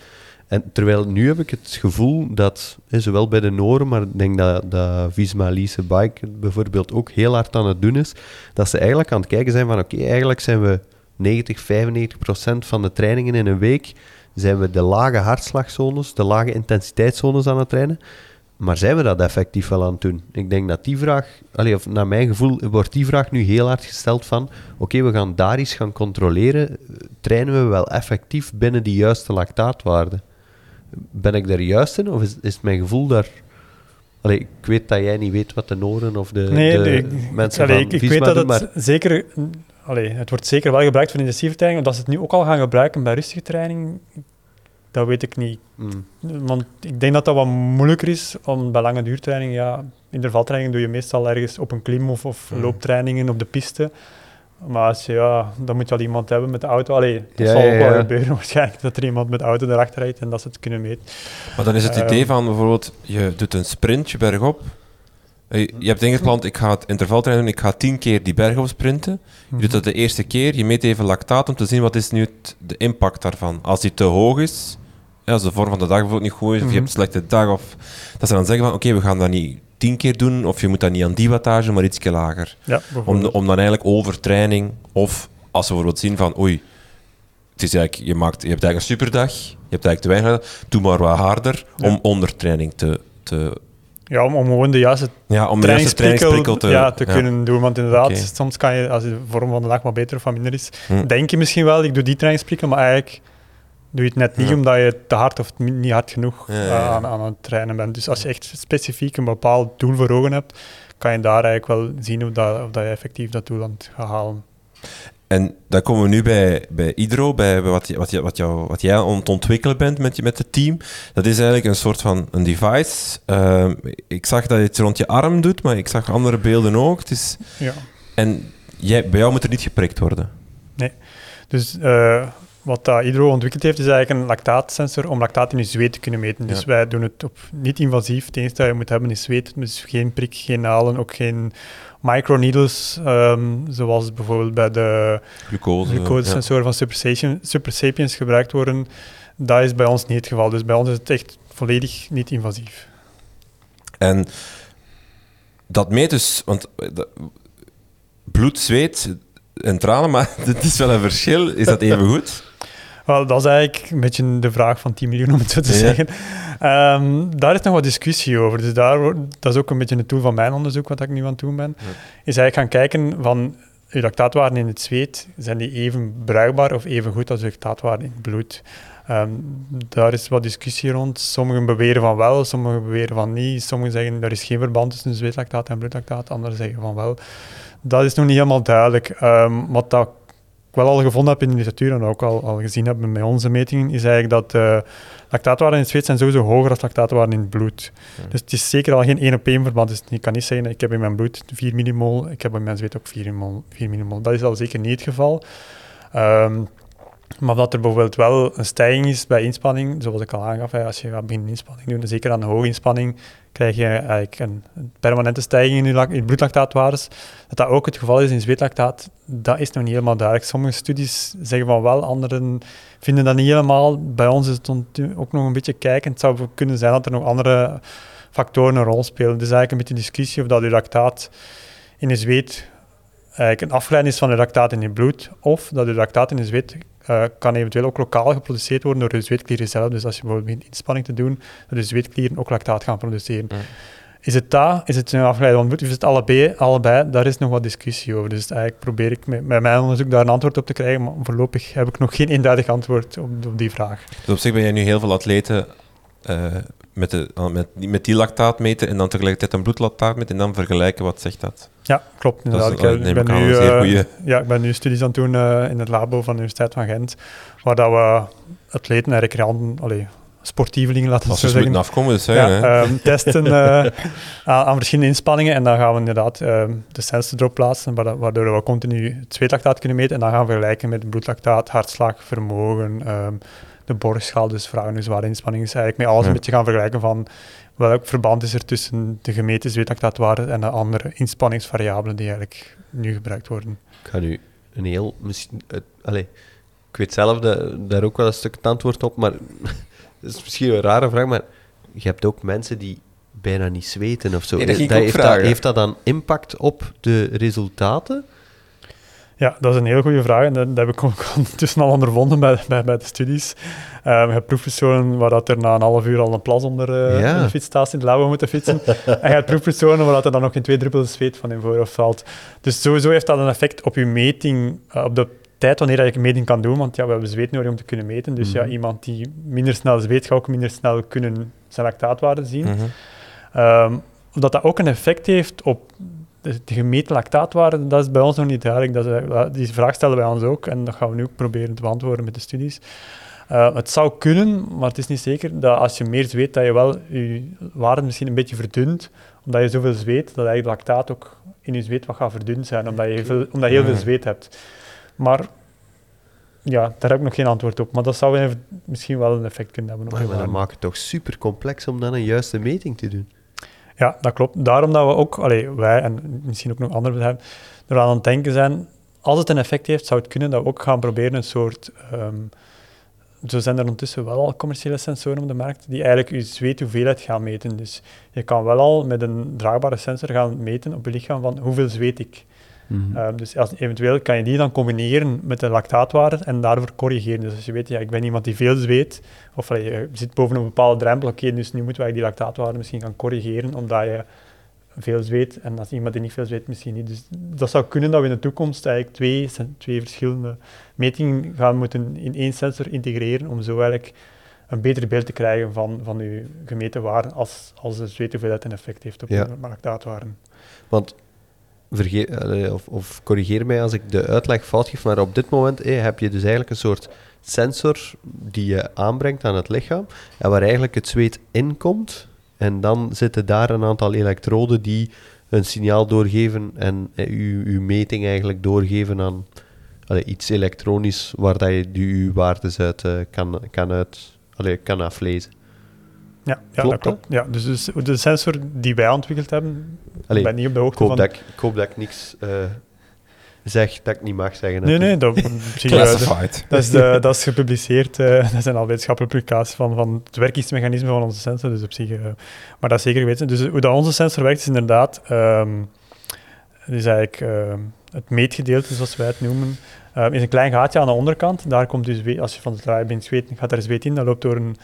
En terwijl nu heb ik het gevoel dat, zowel bij de Noren, maar ik denk dat, dat Visma Lise Bike bijvoorbeeld ook heel hard aan het doen is, dat ze eigenlijk aan het kijken zijn van oké, eigenlijk zijn we 90, 95 procent van de trainingen in een week zijn we de lage hartslagzones, de lage intensiteitszones aan het trainen. Maar zijn we dat effectief wel aan het doen? Ik denk dat die vraag, allez, of naar mijn gevoel, wordt die vraag nu heel hard gesteld van oké, we gaan daar eens gaan controleren. Trainen we wel effectief binnen die juiste lactaatwaarde? Ben ik daar juist in? Of is, is mijn gevoel daar... Allee, ik weet dat jij niet weet wat de Noren of de, nee, de mensen allee, van ik, ik weet dat het maar... zeker allee, het wordt zeker wel gebruikt voor intensieve training. Dat ze het nu ook al gaan gebruiken bij rustige training, dat weet ik niet. Hmm. Want ik denk dat dat wat moeilijker is om bij lange duurtraining, ja, intervaltraining doe je meestal ergens op een klim of, of hmm. looptrainingen op de piste. Maar als je, ja, dan moet je al iemand hebben met de auto. Allee, dat zal ook wel gebeuren waarschijnlijk, dat er iemand met de auto erachter rijdt en dat ze het kunnen meten. Maar dan is het idee ehm, van bijvoorbeeld, je doet een sprintje bergop, je hebt ingepland, ik ga het intervaltrainen doen, ik ga tien keer die berg op sprinten. Je doet mhm. dat de eerste keer, je meet even lactaat om te zien wat is nu de impact daarvan. Als die te hoog is, als de vorm van de dag bijvoorbeeld niet goed is, of je hebt een mhm. slechte dag, of dat ze dan zeggen van oké, we gaan dat niet tien keer doen, of je moet dat niet aan die wattage, maar iets lager. Ja, om, om dan eigenlijk overtraining, of als we bijvoorbeeld zien van oei, het is eigenlijk, je, maakt, je hebt eigenlijk een superdag, je hebt eigenlijk te weinig, doe maar wat harder om ondertraining te, te ja, om, om gewoon de juiste ja, om de trainingsprikkel te, ja, te kunnen doen. Want inderdaad, soms kan je, als de vorm van de dag wat beter of minder is, hm. denk je misschien wel, ik doe die trainingsprikkel, maar eigenlijk doe je het net niet omdat je te hard of niet hard genoeg uh, aan, aan het trainen bent. Dus als je echt specifiek een bepaald doel voor ogen hebt, kan je daar eigenlijk wel zien of, dat, of dat je effectief dat doel aan het gaan halen. En dan komen we nu bij, bij Idro, bij wat, wat, wat, jou, wat jij aan het ontwikkelen bent met, met het team. Dat is eigenlijk een soort van een device. Uh, ik zag dat je het rond je arm doet, maar ik zag andere beelden ook. Het is, ja. En jij, bij jou moet er niet geprikt worden. Nee. Dus uh, wat uh, Idro ontwikkeld heeft, is eigenlijk een lactaatsensor om lactaat in je zweet te kunnen meten. Dus wij doen het op niet-invasief. Het enige dat je moet hebben is zweet, dus geen prik, geen nalen, ook geen microneedles, um, zoals bijvoorbeeld bij de glucosesensoren van Super, Sapiens, Super Sapiens gebruikt worden. Dat is bij ons niet het geval. Dus bij ons is het echt volledig niet invasief. En dat meet dus, want bloed, zweet en tranen, maar het is wel een verschil. Is dat even goed? Wel, dat is eigenlijk een beetje de vraag van 10 miljoen, om het zo te zeggen. Ehm, daar is nog wat discussie over. Dus daar, dat is ook een beetje het doel van mijn onderzoek, wat ik nu aan het doen ben. Is eigenlijk gaan kijken van, uw lactaatwaarden in het zweet, zijn die even bruikbaar of even goed als uw lactaatwaarden in het bloed? Ehm, daar is wat discussie rond. Sommigen beweren van wel, sommigen beweren van niet. Sommigen zeggen er is geen verband tussen zweetlactaat en bloedlactaat, anderen zeggen van wel. Dat is nog niet helemaal duidelijk. Um, wat dat wel al gevonden heb in de literatuur en ook al, al gezien heb bij onze metingen, is eigenlijk dat uh, lactaatwaarden in het zweet zijn sowieso hoger dan lactaatwaarden in het bloed. Dus het is zeker al geen één op één verband. Dus je kan niet zeggen, ik heb in mijn bloed 4 millimol, ik heb in mijn zweet ook 4 millimol. 4 millimol. Dat is al zeker niet het geval. Um, maar dat er bijvoorbeeld wel een stijging is bij inspanning, zoals ik al aangaf, als je gaat beginnen inspanning doen, zeker aan de hoge inspanning, krijg je eigenlijk een, permanente stijging in je, bloedlactaatwaardes. Dat dat ook het geval is in zweetlactaat, dat is nog niet helemaal duidelijk. Sommige studies zeggen van wel, anderen vinden dat niet helemaal. Bij ons is het ook nog een beetje kijken. Het zou kunnen zijn dat er nog andere factoren een rol spelen. Dus eigenlijk een beetje discussie of dat je lactaat in je zweet eigenlijk een afgeleiding is van de lactaat in je bloed, of dat je lactaat in je zweet uh, kan eventueel ook lokaal geproduceerd worden door de zweetklieren zelf. Dus als je bijvoorbeeld begint inspanning te doen, dat de zweetklieren ook lactaat gaan produceren. Is het dat? Is het een afgeleide van? Is het allebei? allebei? Daar is nog wat discussie over. Dus eigenlijk probeer ik met, met mijn onderzoek daar een antwoord op te krijgen, maar voorlopig heb ik nog geen eenduidig antwoord op, op die vraag. Dus op zich ben jij nu heel veel atleten uh, met, de, met, met die lactaat meten en dan tegelijkertijd een bloedlactaat meten en dan vergelijken wat zegt dat? Ja, klopt. Inderdaad. ik, ik, ben nu, uh, ja, ik ben nu studies aan het doen uh, in het labo van de Universiteit van Gent, waar dat we atleten en recreanten, allee, sportievelingen, laten we zo zeggen. moeten afkomen, dus ja, um, testen aan, aan, verschillende inspanningen en dan gaan we inderdaad um, de sensor erop plaatsen, waardoor we continu het zweetlactaat kunnen meten en dan gaan we vergelijken met bloedlactaat, hartslag, vermogen, um, de borstschaal, dus vragen dus waar inspanning is, eigenlijk met alles ja. een beetje gaan vergelijken van welk verband is er tussen de gemeten zweetlactaatwaarde en de andere inspanningsvariabelen die eigenlijk nu gebruikt worden. Ik ga nu een heel... Misschien, uh, allez, ik weet zelf de, daar ook wel een stuk het antwoord op, maar dat is misschien een rare vraag, maar je hebt ook mensen die bijna niet zweten of zo. Nee, dat dat heeft, dat, heeft dat dan impact op de resultaten? Ja, dat is een heel goede vraag en dat, heb ik ook ondertussen al ondervonden bij, bij, bij de studies. Um, je hebt proefpersonen waar dat er na een half uur al een plas onder uh, ja. de in het labo moeten fietsen. en je hebt proefpersonen waar dat er dan nog geen twee druppels zweet van in voorhoofd valt. Dus sowieso heeft dat een effect op je meting, uh, op de tijd wanneer je een meting kan doen, want ja, we hebben zweet nodig om te kunnen meten. Dus ja, mhm. iemand die minder snel zweet, gaat ook minder snel kunnen zijn lactaatwaarde zien. Mm um, dat dat ook een effect heeft op de, de gemeten lactaatwaarde, dat is bij ons nog niet duidelijk. Dat is, die vraag stellen wij ons ook en dat gaan we nu ook proberen te beantwoorden met de studies. Uh, het zou kunnen, maar het is niet zeker, dat als je meer zweet, dat je wel je waarde misschien een beetje verdunt, omdat je zoveel zweet, dat eigenlijk lactaat ook in je zweet wat gaat verdund zijn, omdat je, veel, omdat je heel veel zweet hebt. Maar ja, daar heb ik nog geen antwoord op. Maar dat zou even, misschien wel een effect kunnen hebben. Maar, maar dat maakt het toch super complex om dan een juiste meting te doen. Ja, dat klopt. Daarom dat we ook, allee, wij en misschien ook nog andere bedrijven, er aan het denken zijn, als het een effect heeft, zou het kunnen dat we ook gaan proberen een soort... Um, zo zijn er ondertussen wel al commerciële sensoren op de markt die eigenlijk je zweethoeveelheid gaan meten. Dus je kan wel al met een draagbare sensor gaan meten op je lichaam van hoeveel zweet ik. Mhm. Ehm, dus als, eventueel kan je die dan combineren met de lactaatwaarde en daarvoor corrigeren. Dus als je weet, ja, ik ben iemand die veel zweet, of je zit boven een bepaalde drempel, oké, dus nu moeten wij die lactaatwaarde misschien gaan corrigeren, omdat je veel zweet en als iemand die niet veel zweet, misschien niet. Dus dat zou kunnen dat we in de toekomst eigenlijk twee, twee verschillende metingen gaan moeten in één sensor integreren, om zo eigenlijk een beter beeld te krijgen van, van uw gemeten waarde als, als de zweethoeveelheid een effect heeft op ja. de lactaatwaarde. Want vergeet, of, of, corrigeer mij als ik de uitleg fout geef, maar op dit moment heb je dus eigenlijk een soort sensor die je aanbrengt aan het lichaam en waar eigenlijk het zweet in komt. En dan zitten daar een aantal elektroden die een signaal doorgeven en eh, uw, meting eigenlijk doorgeven aan iets elektronisch waar dat je uw waardes uit uh, kan, kan, uit, kan aflezen. Ja, ja klopt, dat klopt. Ja, dus, dus, de sensor die wij ontwikkeld hebben, Allee, ben niet op de hoogte ik van... Dat ik, ik hoop dat ik niks uh, zeg dat ik niet mag zeggen. Nee, nee, dat, Classified. dat, is, de, dat is gepubliceerd. Uh, dat zijn al wetenschappelijke publicaties van, van het werkingsmechanisme van onze sensor. Dus op zich, uh, maar dat is zeker weten. Dus hoe dat onze sensor werkt is inderdaad... Um, is eigenlijk het meetgedeelte, zoals wij het noemen, uh, is een klein gaatje aan de onderkant. Daar komt dus, als je van het draaien bent zweet, gaat er zweet in, dat loopt door een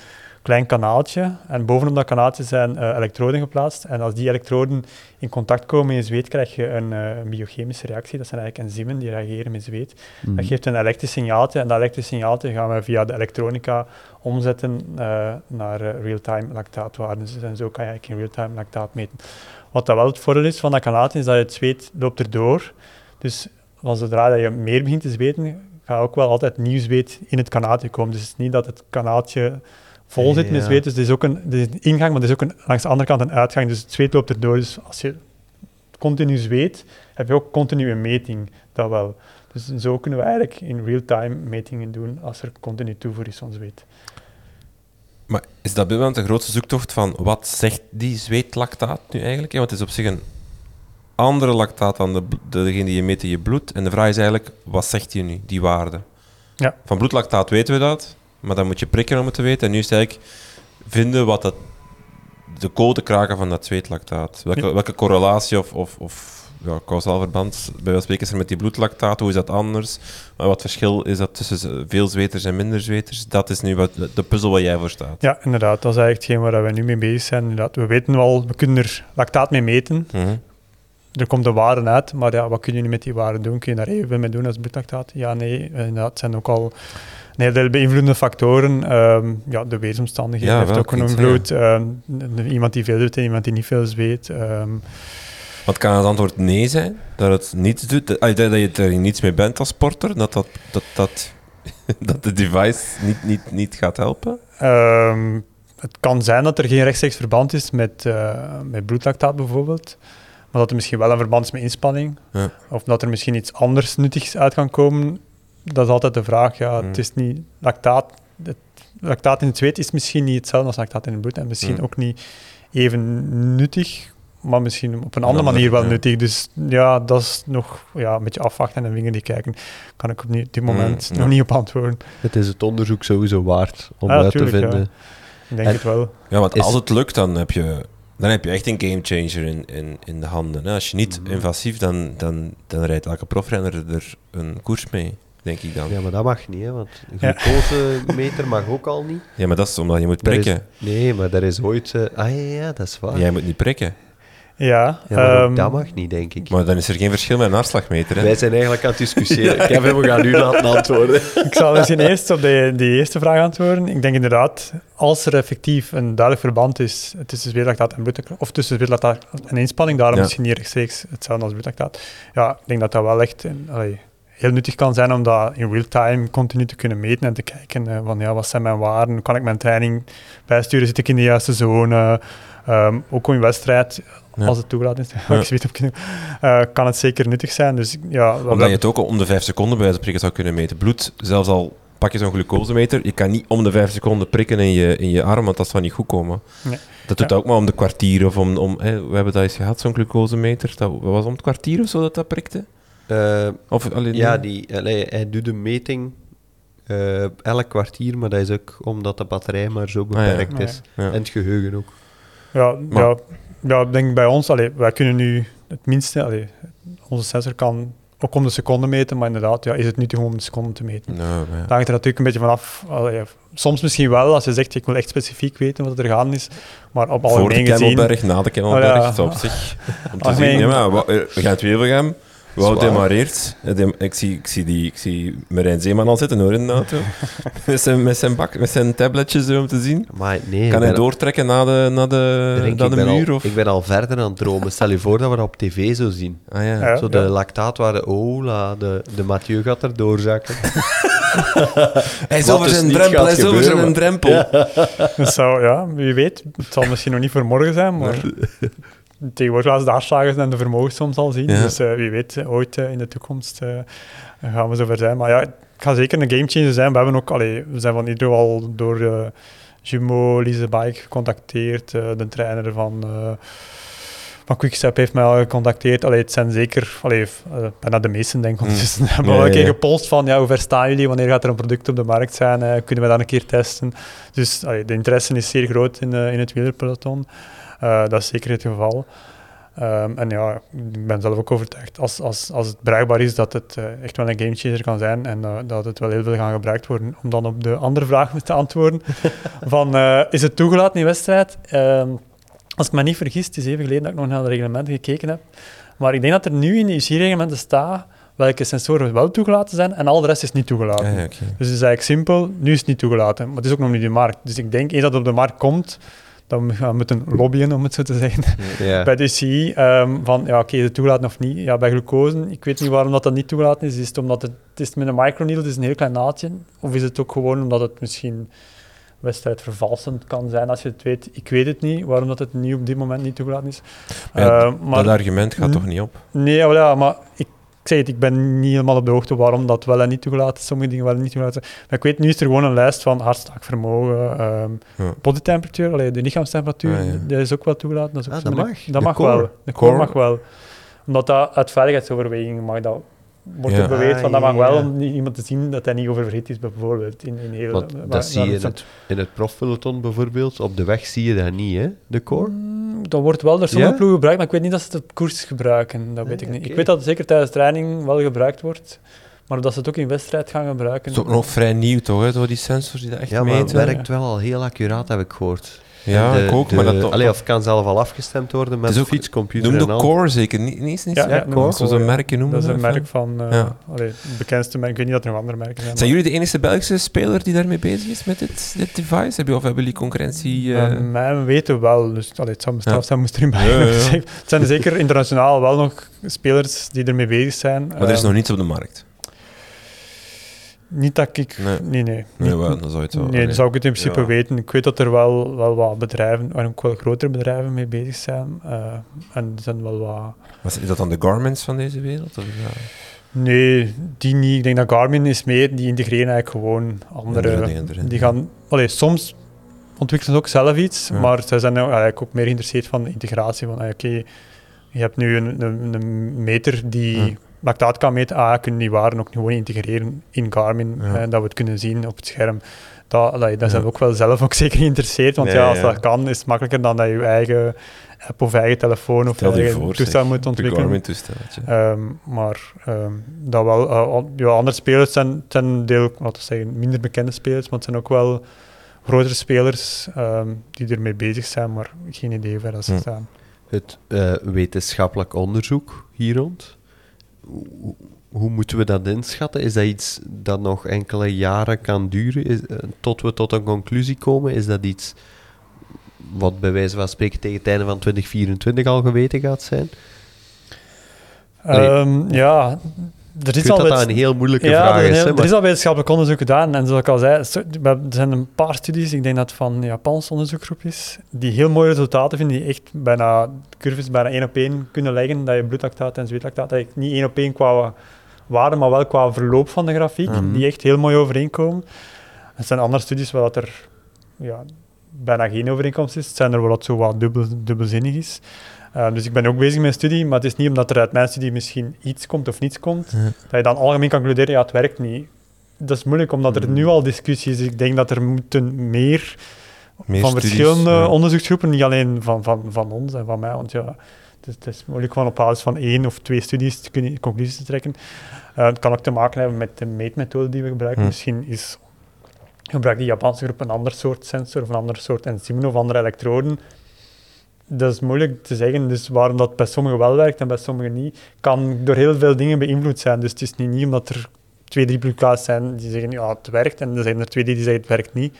klein kanaaltje. En bovenop dat kanaaltje zijn uh, elektroden geplaatst. En als die elektroden in contact komen in zweet, krijg je een, uh, biochemische reactie. Dat zijn eigenlijk enzymen die reageren met zweet. Mm. Dat geeft een elektrisch signaaltje. En dat elektrisch signaaltje gaan we via de elektronica omzetten uh, naar real-time lactaatwaarden. Dus en zo kan je eigenlijk in real-time lactaat meten. Wat dat wel het voordeel is van dat kanaaltje, is dat het zweet loopt erdoor. Dus zodra dat je meer begint te zweten, gaat ook wel altijd nieuw zweet in het kanaaltje komen. Dus het is niet dat het kanaaltje vol zit met zweet. Dus er is ook een, is een ingang, maar er is ook een, langs de andere kant een uitgang. Dus het zweet loopt erdoor. Dus als je continu zweet, heb je ook continu een meting. Dat wel. Dus zo kunnen we eigenlijk in real-time metingen doen als er continu toevoer is van zweet. Maar is dat bij de grootste zoektocht van wat zegt die zweetlactaat nu eigenlijk? Want het is op zich een andere lactaat dan de, degene die je meet in je bloed. En de vraag is eigenlijk, wat zegt hij nu, die waarde? Ja. Van bloedlactaat weten we dat, maar dan moet je prikken om het te weten. En nu is het eigenlijk vinden wat dat, de code kraken van dat zweetlactaat. Welke, welke correlatie of, of, of ja, causaal verband, bij welke spreken is er met die bloedlactaat? Hoe is dat anders? Wat verschil is dat tussen veel zweters en minder zweters? Dat is nu wat, de puzzel waar jij voor staat. Ja, inderdaad. Dat is eigenlijk hetgeen waar we nu mee bezig zijn. Inderdaad, we weten wel, we kunnen er lactaat mee meten. Mhm er komt een waarde uit, maar ja, wat kun je nu met die waarde doen? Kun je daar even mee doen als bloedlactaat? Ja, nee, dat zijn ook al heel veel beïnvloedende factoren. Um, ja, de weersomstandigheden ja, heeft ook een invloed. Um, iemand die veel doet en iemand die niet veel zweet. Um. Wat kan het antwoord nee zijn? Dat het niets doet? Dat, dat je er niets mee bent als sporter? Dat, dat, dat, dat, dat de device niet, niet, niet gaat helpen? het kan zijn dat er geen rechtstreeks verband is met, uh, met bloedlactaat bijvoorbeeld. Maar dat er misschien wel een verband is met inspanning. Ja. Of dat er misschien iets anders nuttigs uit kan komen. Dat is altijd de vraag. Ja, Het mm. is niet lactaat. Het, lactaat in het zweet is misschien niet hetzelfde als lactaat in het bloed. En misschien mm. ook niet even nuttig, maar misschien op een andere manier wel nuttig. Dus ja, dat is nog ja, een beetje afwachten en een die kijken. Kan ik op dit moment mm, nog niet op antwoorden. Het is het onderzoek sowieso waard om uit te vinden. Ik denk het wel. Ja, want als het lukt, dan heb je dan heb je echt een gamechanger in, in, in de handen. Als je niet invasief, dan, dan, dan rijdt elke profrenner er een koers mee, denk ik dan. Ja, maar dat mag niet, hè, want een glucosemeter mag ook al niet. Ja, maar dat is omdat je moet prikken. nee, maar daar is ooit... Uh, ah ja, ja, dat is waar. Jij moet niet prikken. Ja, ja um, dat mag niet, denk ik. Maar dan is er geen verschil met een hartslagmeter. Hè? Wij zijn eigenlijk aan het discussiëren. Kevin, we gaan nu laten antwoorden. ik zal misschien eerst op de, die eerste vraag antwoorden. Ik denk inderdaad, als er effectief een duidelijk verband is tussen zweetlactaat en bloedlactaat, of tussen zweetlactaat en inspanning, daarom ja. misschien niet rechtstreeks hetzelfde als bloedlactaat. Ja, ik denk dat dat wel echt allee, heel nuttig kan zijn om dat in real time continu te kunnen meten en te kijken uh, van ja, wat zijn mijn waarden, kan ik mijn training bijsturen, zit ik in de juiste zone, um, ook in wedstrijd als het toegelaten is, uh, kan het zeker nuttig zijn. Dus, ja, Omdat je het ook om de vijf seconden bij wijze zou kunnen meten. Bloed, zelfs al pak je zo'n glucosemeter, je kan niet om de vijf seconden prikken in je, in je arm, want dat zal niet goed komen. Nee. Dat doet ook maar om de kwartier of om... om hè, we hebben dat eens gehad, zo'n glucosemeter. Dat was om het kwartier of zo dat dat prikte? Uh, of alleen ja, die, allee, hij doet de meting uh, elk kwartier, maar dat is ook omdat de batterij maar zo beperkt ah, ja. is. Ja. En het geheugen ook. Ja, ja ja, ik denk bij ons, allee, wij kunnen nu het minste, allee, onze sensor kan ook om de seconde meten, maar inderdaad, ja, is het nuttig om de seconde te meten. No, ja. Daar hangt er natuurlijk een beetje vanaf. Allee, soms misschien wel, als je zegt, ik wil echt specifiek weten wat er gaan is, maar op algemeen gezien... Voor de Kemmelberg, na de Kemmelberg, oh, ja. op zich. Om te zien, ja, maar, we gaan het weer gaan. Wout demareert. Ik zie, ik zie, die, ik zie Marijn Zeeman al zitten hoor, in de auto. met, zijn, met, zijn bak, met zijn tabletjes om te zien. Maar nee, kan hij doortrekken naar de, naar de, naar de muur? Al, of? Ik ben al verder aan het dromen. Stel je voor dat we dat op tv zo zien. Ah, ja. zo de ja. lactaat waar de ola, de, de Mathieu gaat er doorzakken. hij is over dus zijn drempel, hij is over zijn drempel. Ja. Zou, ja, wie weet. Het zal misschien nog niet voor morgen zijn, maar tegenwoordig als de afslagers en de vermogens soms al zien. Dus uh, wie weet, eh, ooit uh, in de toekomst gaan we zover zijn. Maar ja, het gaat zeker een gamechanger zijn. We hebben ook, allee, we zijn van ieder al door Jumo, Lise Bike gecontacteerd, de trainer van van Quickstep heeft mij al gecontacteerd. Allee, het zijn zeker, allee, bijna de meesten denk ik, mm. dus hebben al een keer gepolst van ja, hoe ver staan jullie, wanneer gaat er een product op de markt zijn, kunnen we dat een keer testen. Dus allee, de interesse is zeer groot in, in het wielerpeloton. Uh, dat is zeker het geval. Ehm, en ja, ik ben zelf ook overtuigd, als, als, als het bruikbaar is, dat het uh, echt wel een gamechanger kan zijn en uh, dat het wel heel veel gaan gebruikt worden. Om dan op de andere vraag te antwoorden, van uh, is het toegelaten in wedstrijd? Um, als ik me niet vergis, het is even geleden dat ik nog naar de reglementen gekeken heb, maar ik denk dat er nu in de UC-reglementen staat welke sensoren wel toegelaten zijn en al de rest is niet toegelaten. Ja, okay. Dus het is eigenlijk simpel, nu is het niet toegelaten, maar het is ook nog niet de markt. Dus ik denk, eens dat het op de markt komt, dan gaan we moeten lobbyen, om het zo te zeggen, bij de UCI, um, van ja, oké, okay, toegelaten of niet. Ja, bij glucose, ik weet niet waarom dat, dat niet toegelaten is. Is het omdat het, het is met een microneedle, het is een heel klein naadje, of is het ook gewoon omdat het misschien wedstrijdvervalsend kan zijn als je het weet. Ik weet het niet, waarom dat het nu op dit moment niet toegelaten is. Ja, uh, maar, dat argument gaat hm? toch niet op? Nee, ja, maar ik, ik zei het, ik ben niet helemaal op de hoogte waarom dat wel en niet toegelaten is, sommige dingen wel en niet toegelaten zijn. Maar ik weet, nu is er gewoon een lijst van hartslagvermogen, um, ja. bodytemperatuur, allee, de lichaamstemperatuur, ah, ja. dat is ook wel toegelaten. Dat, is ook ah, dat mag? Dat mag core. wel. De core, core mag wel. Omdat dat uit veiligheidsoverwegingen mag dat wordt ja. er beweerd van dat mag wel om iemand te zien dat hij niet oververhit is, bijvoorbeeld. In, in heel, Want dat zie je in het, in het profpeloton bijvoorbeeld. Op de weg zie je dat niet, hè? De core? Dat wordt wel door sommige ja? ploegen gebruikt, maar ik weet niet dat ze het op koers gebruiken. Dat weet ah, ik niet. Okay. Ik weet dat het zeker tijdens training wel gebruikt wordt. Maar dat ze het ook in wedstrijd gaan gebruiken. Het is ook nog vrij nieuw, toch? Hè? Zo die sensors die dat echt ja, meten. Ja, maar het werkt wel al heel accuraat, heb ik gehoord. Ja, de, ik ook. De, maar dat allee, of kan zelf al afgestemd worden met een fietscomputer Noem en de al. Core zeker, niet, niet, niet ja, ja, Core, zoals een merkje noemen. Dat is een merk van, uh, ja. allee, het bekendste merk. Ik weet niet dat er nog andere merken zijn. Zijn jullie de enige Belgische speler die daarmee bezig is met dit, dit device? Heb je, of hebben jullie concurrentie? Uh... Uh, mij weten wel, dus allee, het zou me straf zijn, moest erin bij. Het zijn zeker internationaal wel nog spelers die ermee bezig zijn. Maar er is nog niets op de markt. Niet dat ik... Nee, nee. Nee, nee dan zou het wel... Nee, dan zou ik het in principe ja. weten. Ik weet dat er wel, wel wat bedrijven, en ook wel grotere bedrijven mee bezig zijn. Uh, en er zijn wel wat... Was, is dat dan de Garmins van deze wereld? Of, ja? Nee, die niet. Ik denk dat Garmin is meer, die integreren eigenlijk gewoon andere... andere dingen erin. Die gaan... Allee, soms ontwikkelen ze ook zelf iets, ja. maar zij zijn eigenlijk ook meer geïnteresseerd van de integratie. Van, oké, okay, je hebt nu een, een, een meter die... Ja lactaat kan meten, ah, kunnen die waarden ook gewoon integreren in Garmin, ja. en dat we het kunnen zien op het scherm. Dat, dat, dat zijn we ook wel zelf ook zeker geïnteresseerd, want nee, ja, als ja. dat kan, is het makkelijker dan dat je eigen app of eigen telefoon of Stel eigen voor, toestel moet ontwikkelen. Um, maar um, dat wel, uh, ja, andere spelers zijn, zijn een deel, laten we zeggen, minder bekende spelers, maar het zijn ook wel grotere spelers um, die ermee bezig zijn, maar geen idee waar dat ze Hm. staan. Het uh, wetenschappelijk onderzoek hier rond, hoe, moeten we dat inschatten? Is dat iets dat nog enkele jaren kan duren is, uh, tot we tot een conclusie komen? Is dat iets wat bij wijze van spreken tegen het einde van 2024 al geweten gaat zijn? Um, ja, er is al dat dat een heel moeilijke ja, vraag er, is. heel, er is al wetenschappelijk onderzoek gedaan. En zoals ik al zei, er zijn een paar studies, ik denk dat het van een Japanse onderzoekgroep is, die heel mooie resultaten vinden, die echt bijna curves bijna één op één kunnen leggen, dat je bloedlactaat en zweetlactaat eigenlijk niet één op één qua waarde, maar wel qua verloop van de grafiek, mm -hmm. die echt heel mooi overeenkomen. Er zijn andere studies waar dat er ja, bijna geen overeenkomst is. Het zijn er wel wat zo wat dubbel, dubbelzinnig is. Uh, dus ik ben ook bezig met een studie, maar het is niet omdat er uit mijn studie misschien iets komt of niets komt, ja. dat je dan algemeen kan concluderen, ja, het werkt niet. Dat is moeilijk, omdat er nu al discussie is. Ik denk dat er moeten meer, meer van studies, verschillende ja. onderzoeksgroepen, niet alleen van, van, van ons en van mij, want ja, het is, het is moeilijk van op basis van één of twee studies te kunnen, conclusies te trekken. Uh, het kan ook te maken hebben met de meetmethode die we gebruiken. Hm. Misschien is gebruikt die Japanse groep een ander soort sensor of een ander soort enzymen of andere elektroden dat is moeilijk te zeggen. Dus waarom dat bij sommigen wel werkt en bij sommigen niet, kan door heel veel dingen beïnvloed zijn. Dus het is niet, niet omdat er twee, drie publicaties zijn die zeggen ja, het werkt en er zijn er twee die zeggen het werkt niet.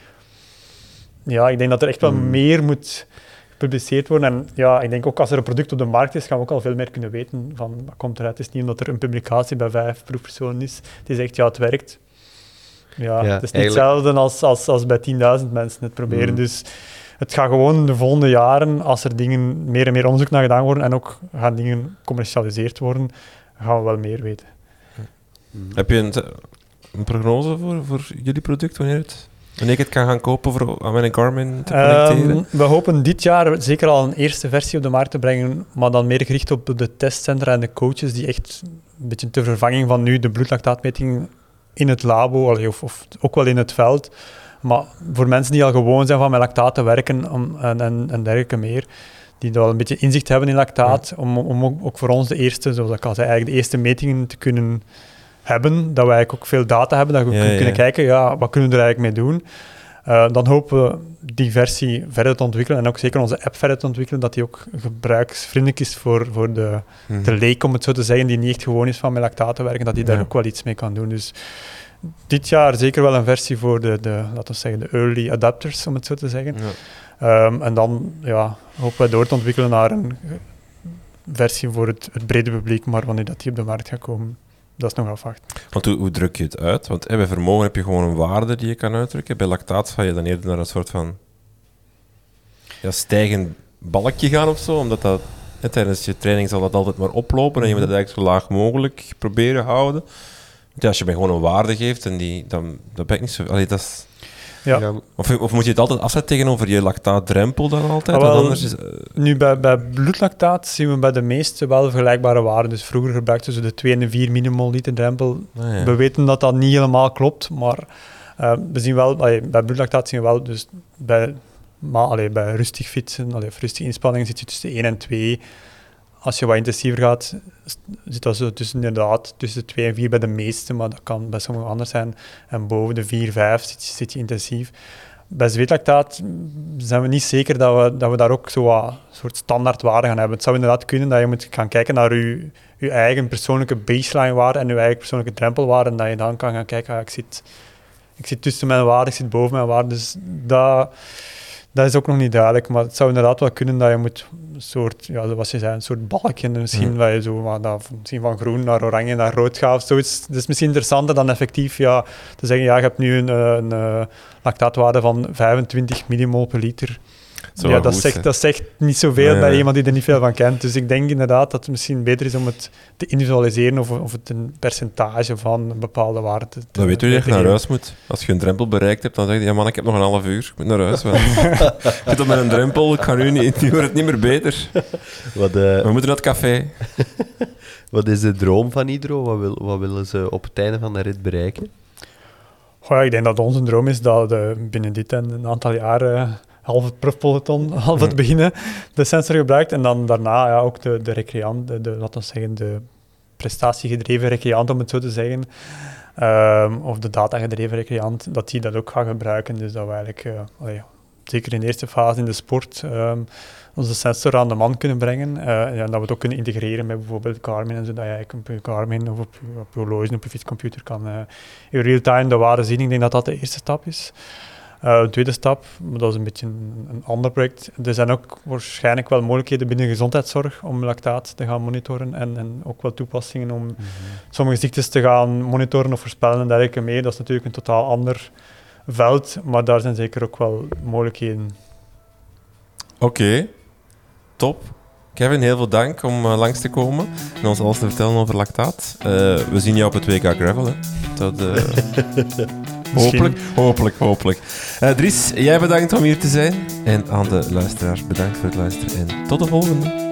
Ja, ik denk dat er echt wel Hmm. meer moet gepubliceerd worden. En ja, ik denk ook als er een product op de markt is, gaan we ook al veel meer kunnen weten van wat komt eruit. Het is niet omdat er een publicatie bij vijf proefpersonen is die zegt ja, het werkt. Ja, Ja, het is niet eigenlijk- hetzelfde als, als, als bij 10.000 mensen het proberen. Hmm. Dus het gaat gewoon de volgende jaren, als er dingen, meer en meer onderzoek naar gedaan worden en ook gaan dingen commercialiseerd worden, gaan we wel meer weten. Heb je een, een prognose voor, voor jullie product, wanneer, het, wanneer ik het kan gaan kopen voor aan mijn Garmin te connecteren? Ehm, we hopen dit jaar zeker al een eerste versie op de markt te brengen, maar dan meer gericht op de testcentra en de coaches die echt een beetje ter vervanging van nu de bloedlactaatmeting in het labo, of ook wel in het veld, maar voor mensen die al gewoon zijn van met lactaat te werken om, en, en, en dergelijke meer, die wel een beetje inzicht hebben in lactaat, om, om ook, ook, voor ons de eerste, zoals ik al zei, eigenlijk de eerste metingen te kunnen hebben, dat wij eigenlijk ook veel data hebben, dat we kunnen kijken, ja, wat kunnen we er eigenlijk mee doen. Uh, dan hopen we die versie verder te ontwikkelen en ook zeker onze app verder te ontwikkelen, dat die ook gebruiksvriendelijk is voor, voor de, mm de leek, om het zo te zeggen, die niet echt gewoon is van met lactaat te werken, dat die daar ook wel iets mee kan doen. Dus dit jaar zeker wel een versie voor de, de laten we zeggen, de early adapters, om het zo te zeggen. Ja. Um, en dan ja, hopen we door te ontwikkelen naar een versie voor het, het brede publiek, maar wanneer dat die op de markt gaat komen, dat is nog afwachten. Want hoe, hoe, druk je het uit? Want bij vermogen heb je gewoon een waarde die je kan uitdrukken. Bij lactaat ga je dan eerder naar een soort van ja, stijgend balkje gaan of zo, omdat dat tijdens je training zal dat altijd maar oplopen en je moet het eigenlijk zo laag mogelijk proberen houden. Ja, als je mij gewoon een waarde geeft, en die, dan, dan ben ik niet zo... Allee, dat is, ja. Of, of, moet je het altijd afzetten tegenover je lactaatdrempel dan altijd? Ah, wel, anders is, uh... Nu, bij, bij bloedlactaat zien we bij de meeste wel vergelijkbare waarden. Dus vroeger gebruikten ze de 2 en de 4 millimol liter drempel. Ah, ja. We weten dat dat niet helemaal klopt, maar uh, we zien wel, allee, bij bloedlactaat zien we wel, dus bij, maar, allee, bij rustig fietsen, allee, of rustige inspanningen zit je tussen 1 en 2 als je wat intensiever gaat, zit dat zo tussen inderdaad tussen 2 en 4 bij de meeste, maar dat kan bij sommigen anders zijn. En boven de 4, 5 zit, je intensief. Bij zweetlactaat zijn we niet zeker dat we, dat we daar ook zo wat soort standaardwaarden gaan hebben. Het zou inderdaad kunnen dat je moet gaan kijken naar je, eigen persoonlijke baseline waarde en je eigen persoonlijke drempelwaarde en dat je dan kan gaan kijken, ah, ik, zit, ik zit tussen mijn waarde, ik zit boven mijn waarde. Dus dat dat is ook nog niet duidelijk, maar het zou inderdaad wel kunnen dat je moet een soort, ja, zoals je zei, een soort balkje misschien, waar je zo maar, dat, misschien van groen naar oranje naar rood gaat of zoiets. Dat is misschien interessanter dan effectief ja, te zeggen, ja, je hebt nu een, een, een lactaatwaarde van 25 millimol per liter ja, dat zegt, dat zegt niet zoveel bij iemand die er niet veel van kent. Dus ik denk inderdaad dat het misschien beter is om het te individualiseren of, of het een percentage van een bepaalde waarde te Dan weet u dat je naar huis moet. Als je een drempel bereikt hebt, dan zeg je, ja man, ik heb nog een half uur, ik moet naar huis. ik zit op met een drempel, ik ga nu niet, nu wordt het niet meer beter. Wat, uh... We moeten naar het café. wat is de droom van Hydro? Wat, wil, wat willen ze op het einde van de rit bereiken? Goh, ik denk dat onze droom is dat uh, binnen dit en een aantal jaren half het profpeloton, half het beginnen, de sensor gebruikt. En dan daarna ja, ook de, de recreant, de, de, laten we zeggen, de prestatiegedreven recreant, om het zo te zeggen. Um, of de datagedreven recreant, dat die dat ook gaat gebruiken. Dus dat we eigenlijk, uh, zeker in de eerste fase in de sport, um, onze sensor aan de man kunnen brengen. Uh, en dat we het ook kunnen integreren met bijvoorbeeld Garmin, en zodat je op je Garmin of op je, op je horloge op je fietscomputer kan uh, in real-time de waarde zien. Ik denk dat dat de eerste stap is. Uh, de tweede stap, maar dat is een beetje een, een, ander project. Er zijn ook waarschijnlijk wel mogelijkheden binnen gezondheidszorg om lactaat te gaan monitoren en, en ook wel toepassingen om mhm. sommige ziektes te gaan monitoren of voorspellen en dergelijke mee. Dat is natuurlijk een totaal ander veld, maar daar zijn zeker ook wel mogelijkheden. Oké, top. Kevin, heel veel dank om uh, langs te komen en ons alles te vertellen over lactaat. Uh, we zien jou op het WK Gravel. Hè. Dat, Hopelijk, hopelijk, hopelijk. Uh, Dries, jij bedankt om hier te zijn. En aan de luisteraars bedankt voor het luisteren. En tot de volgende.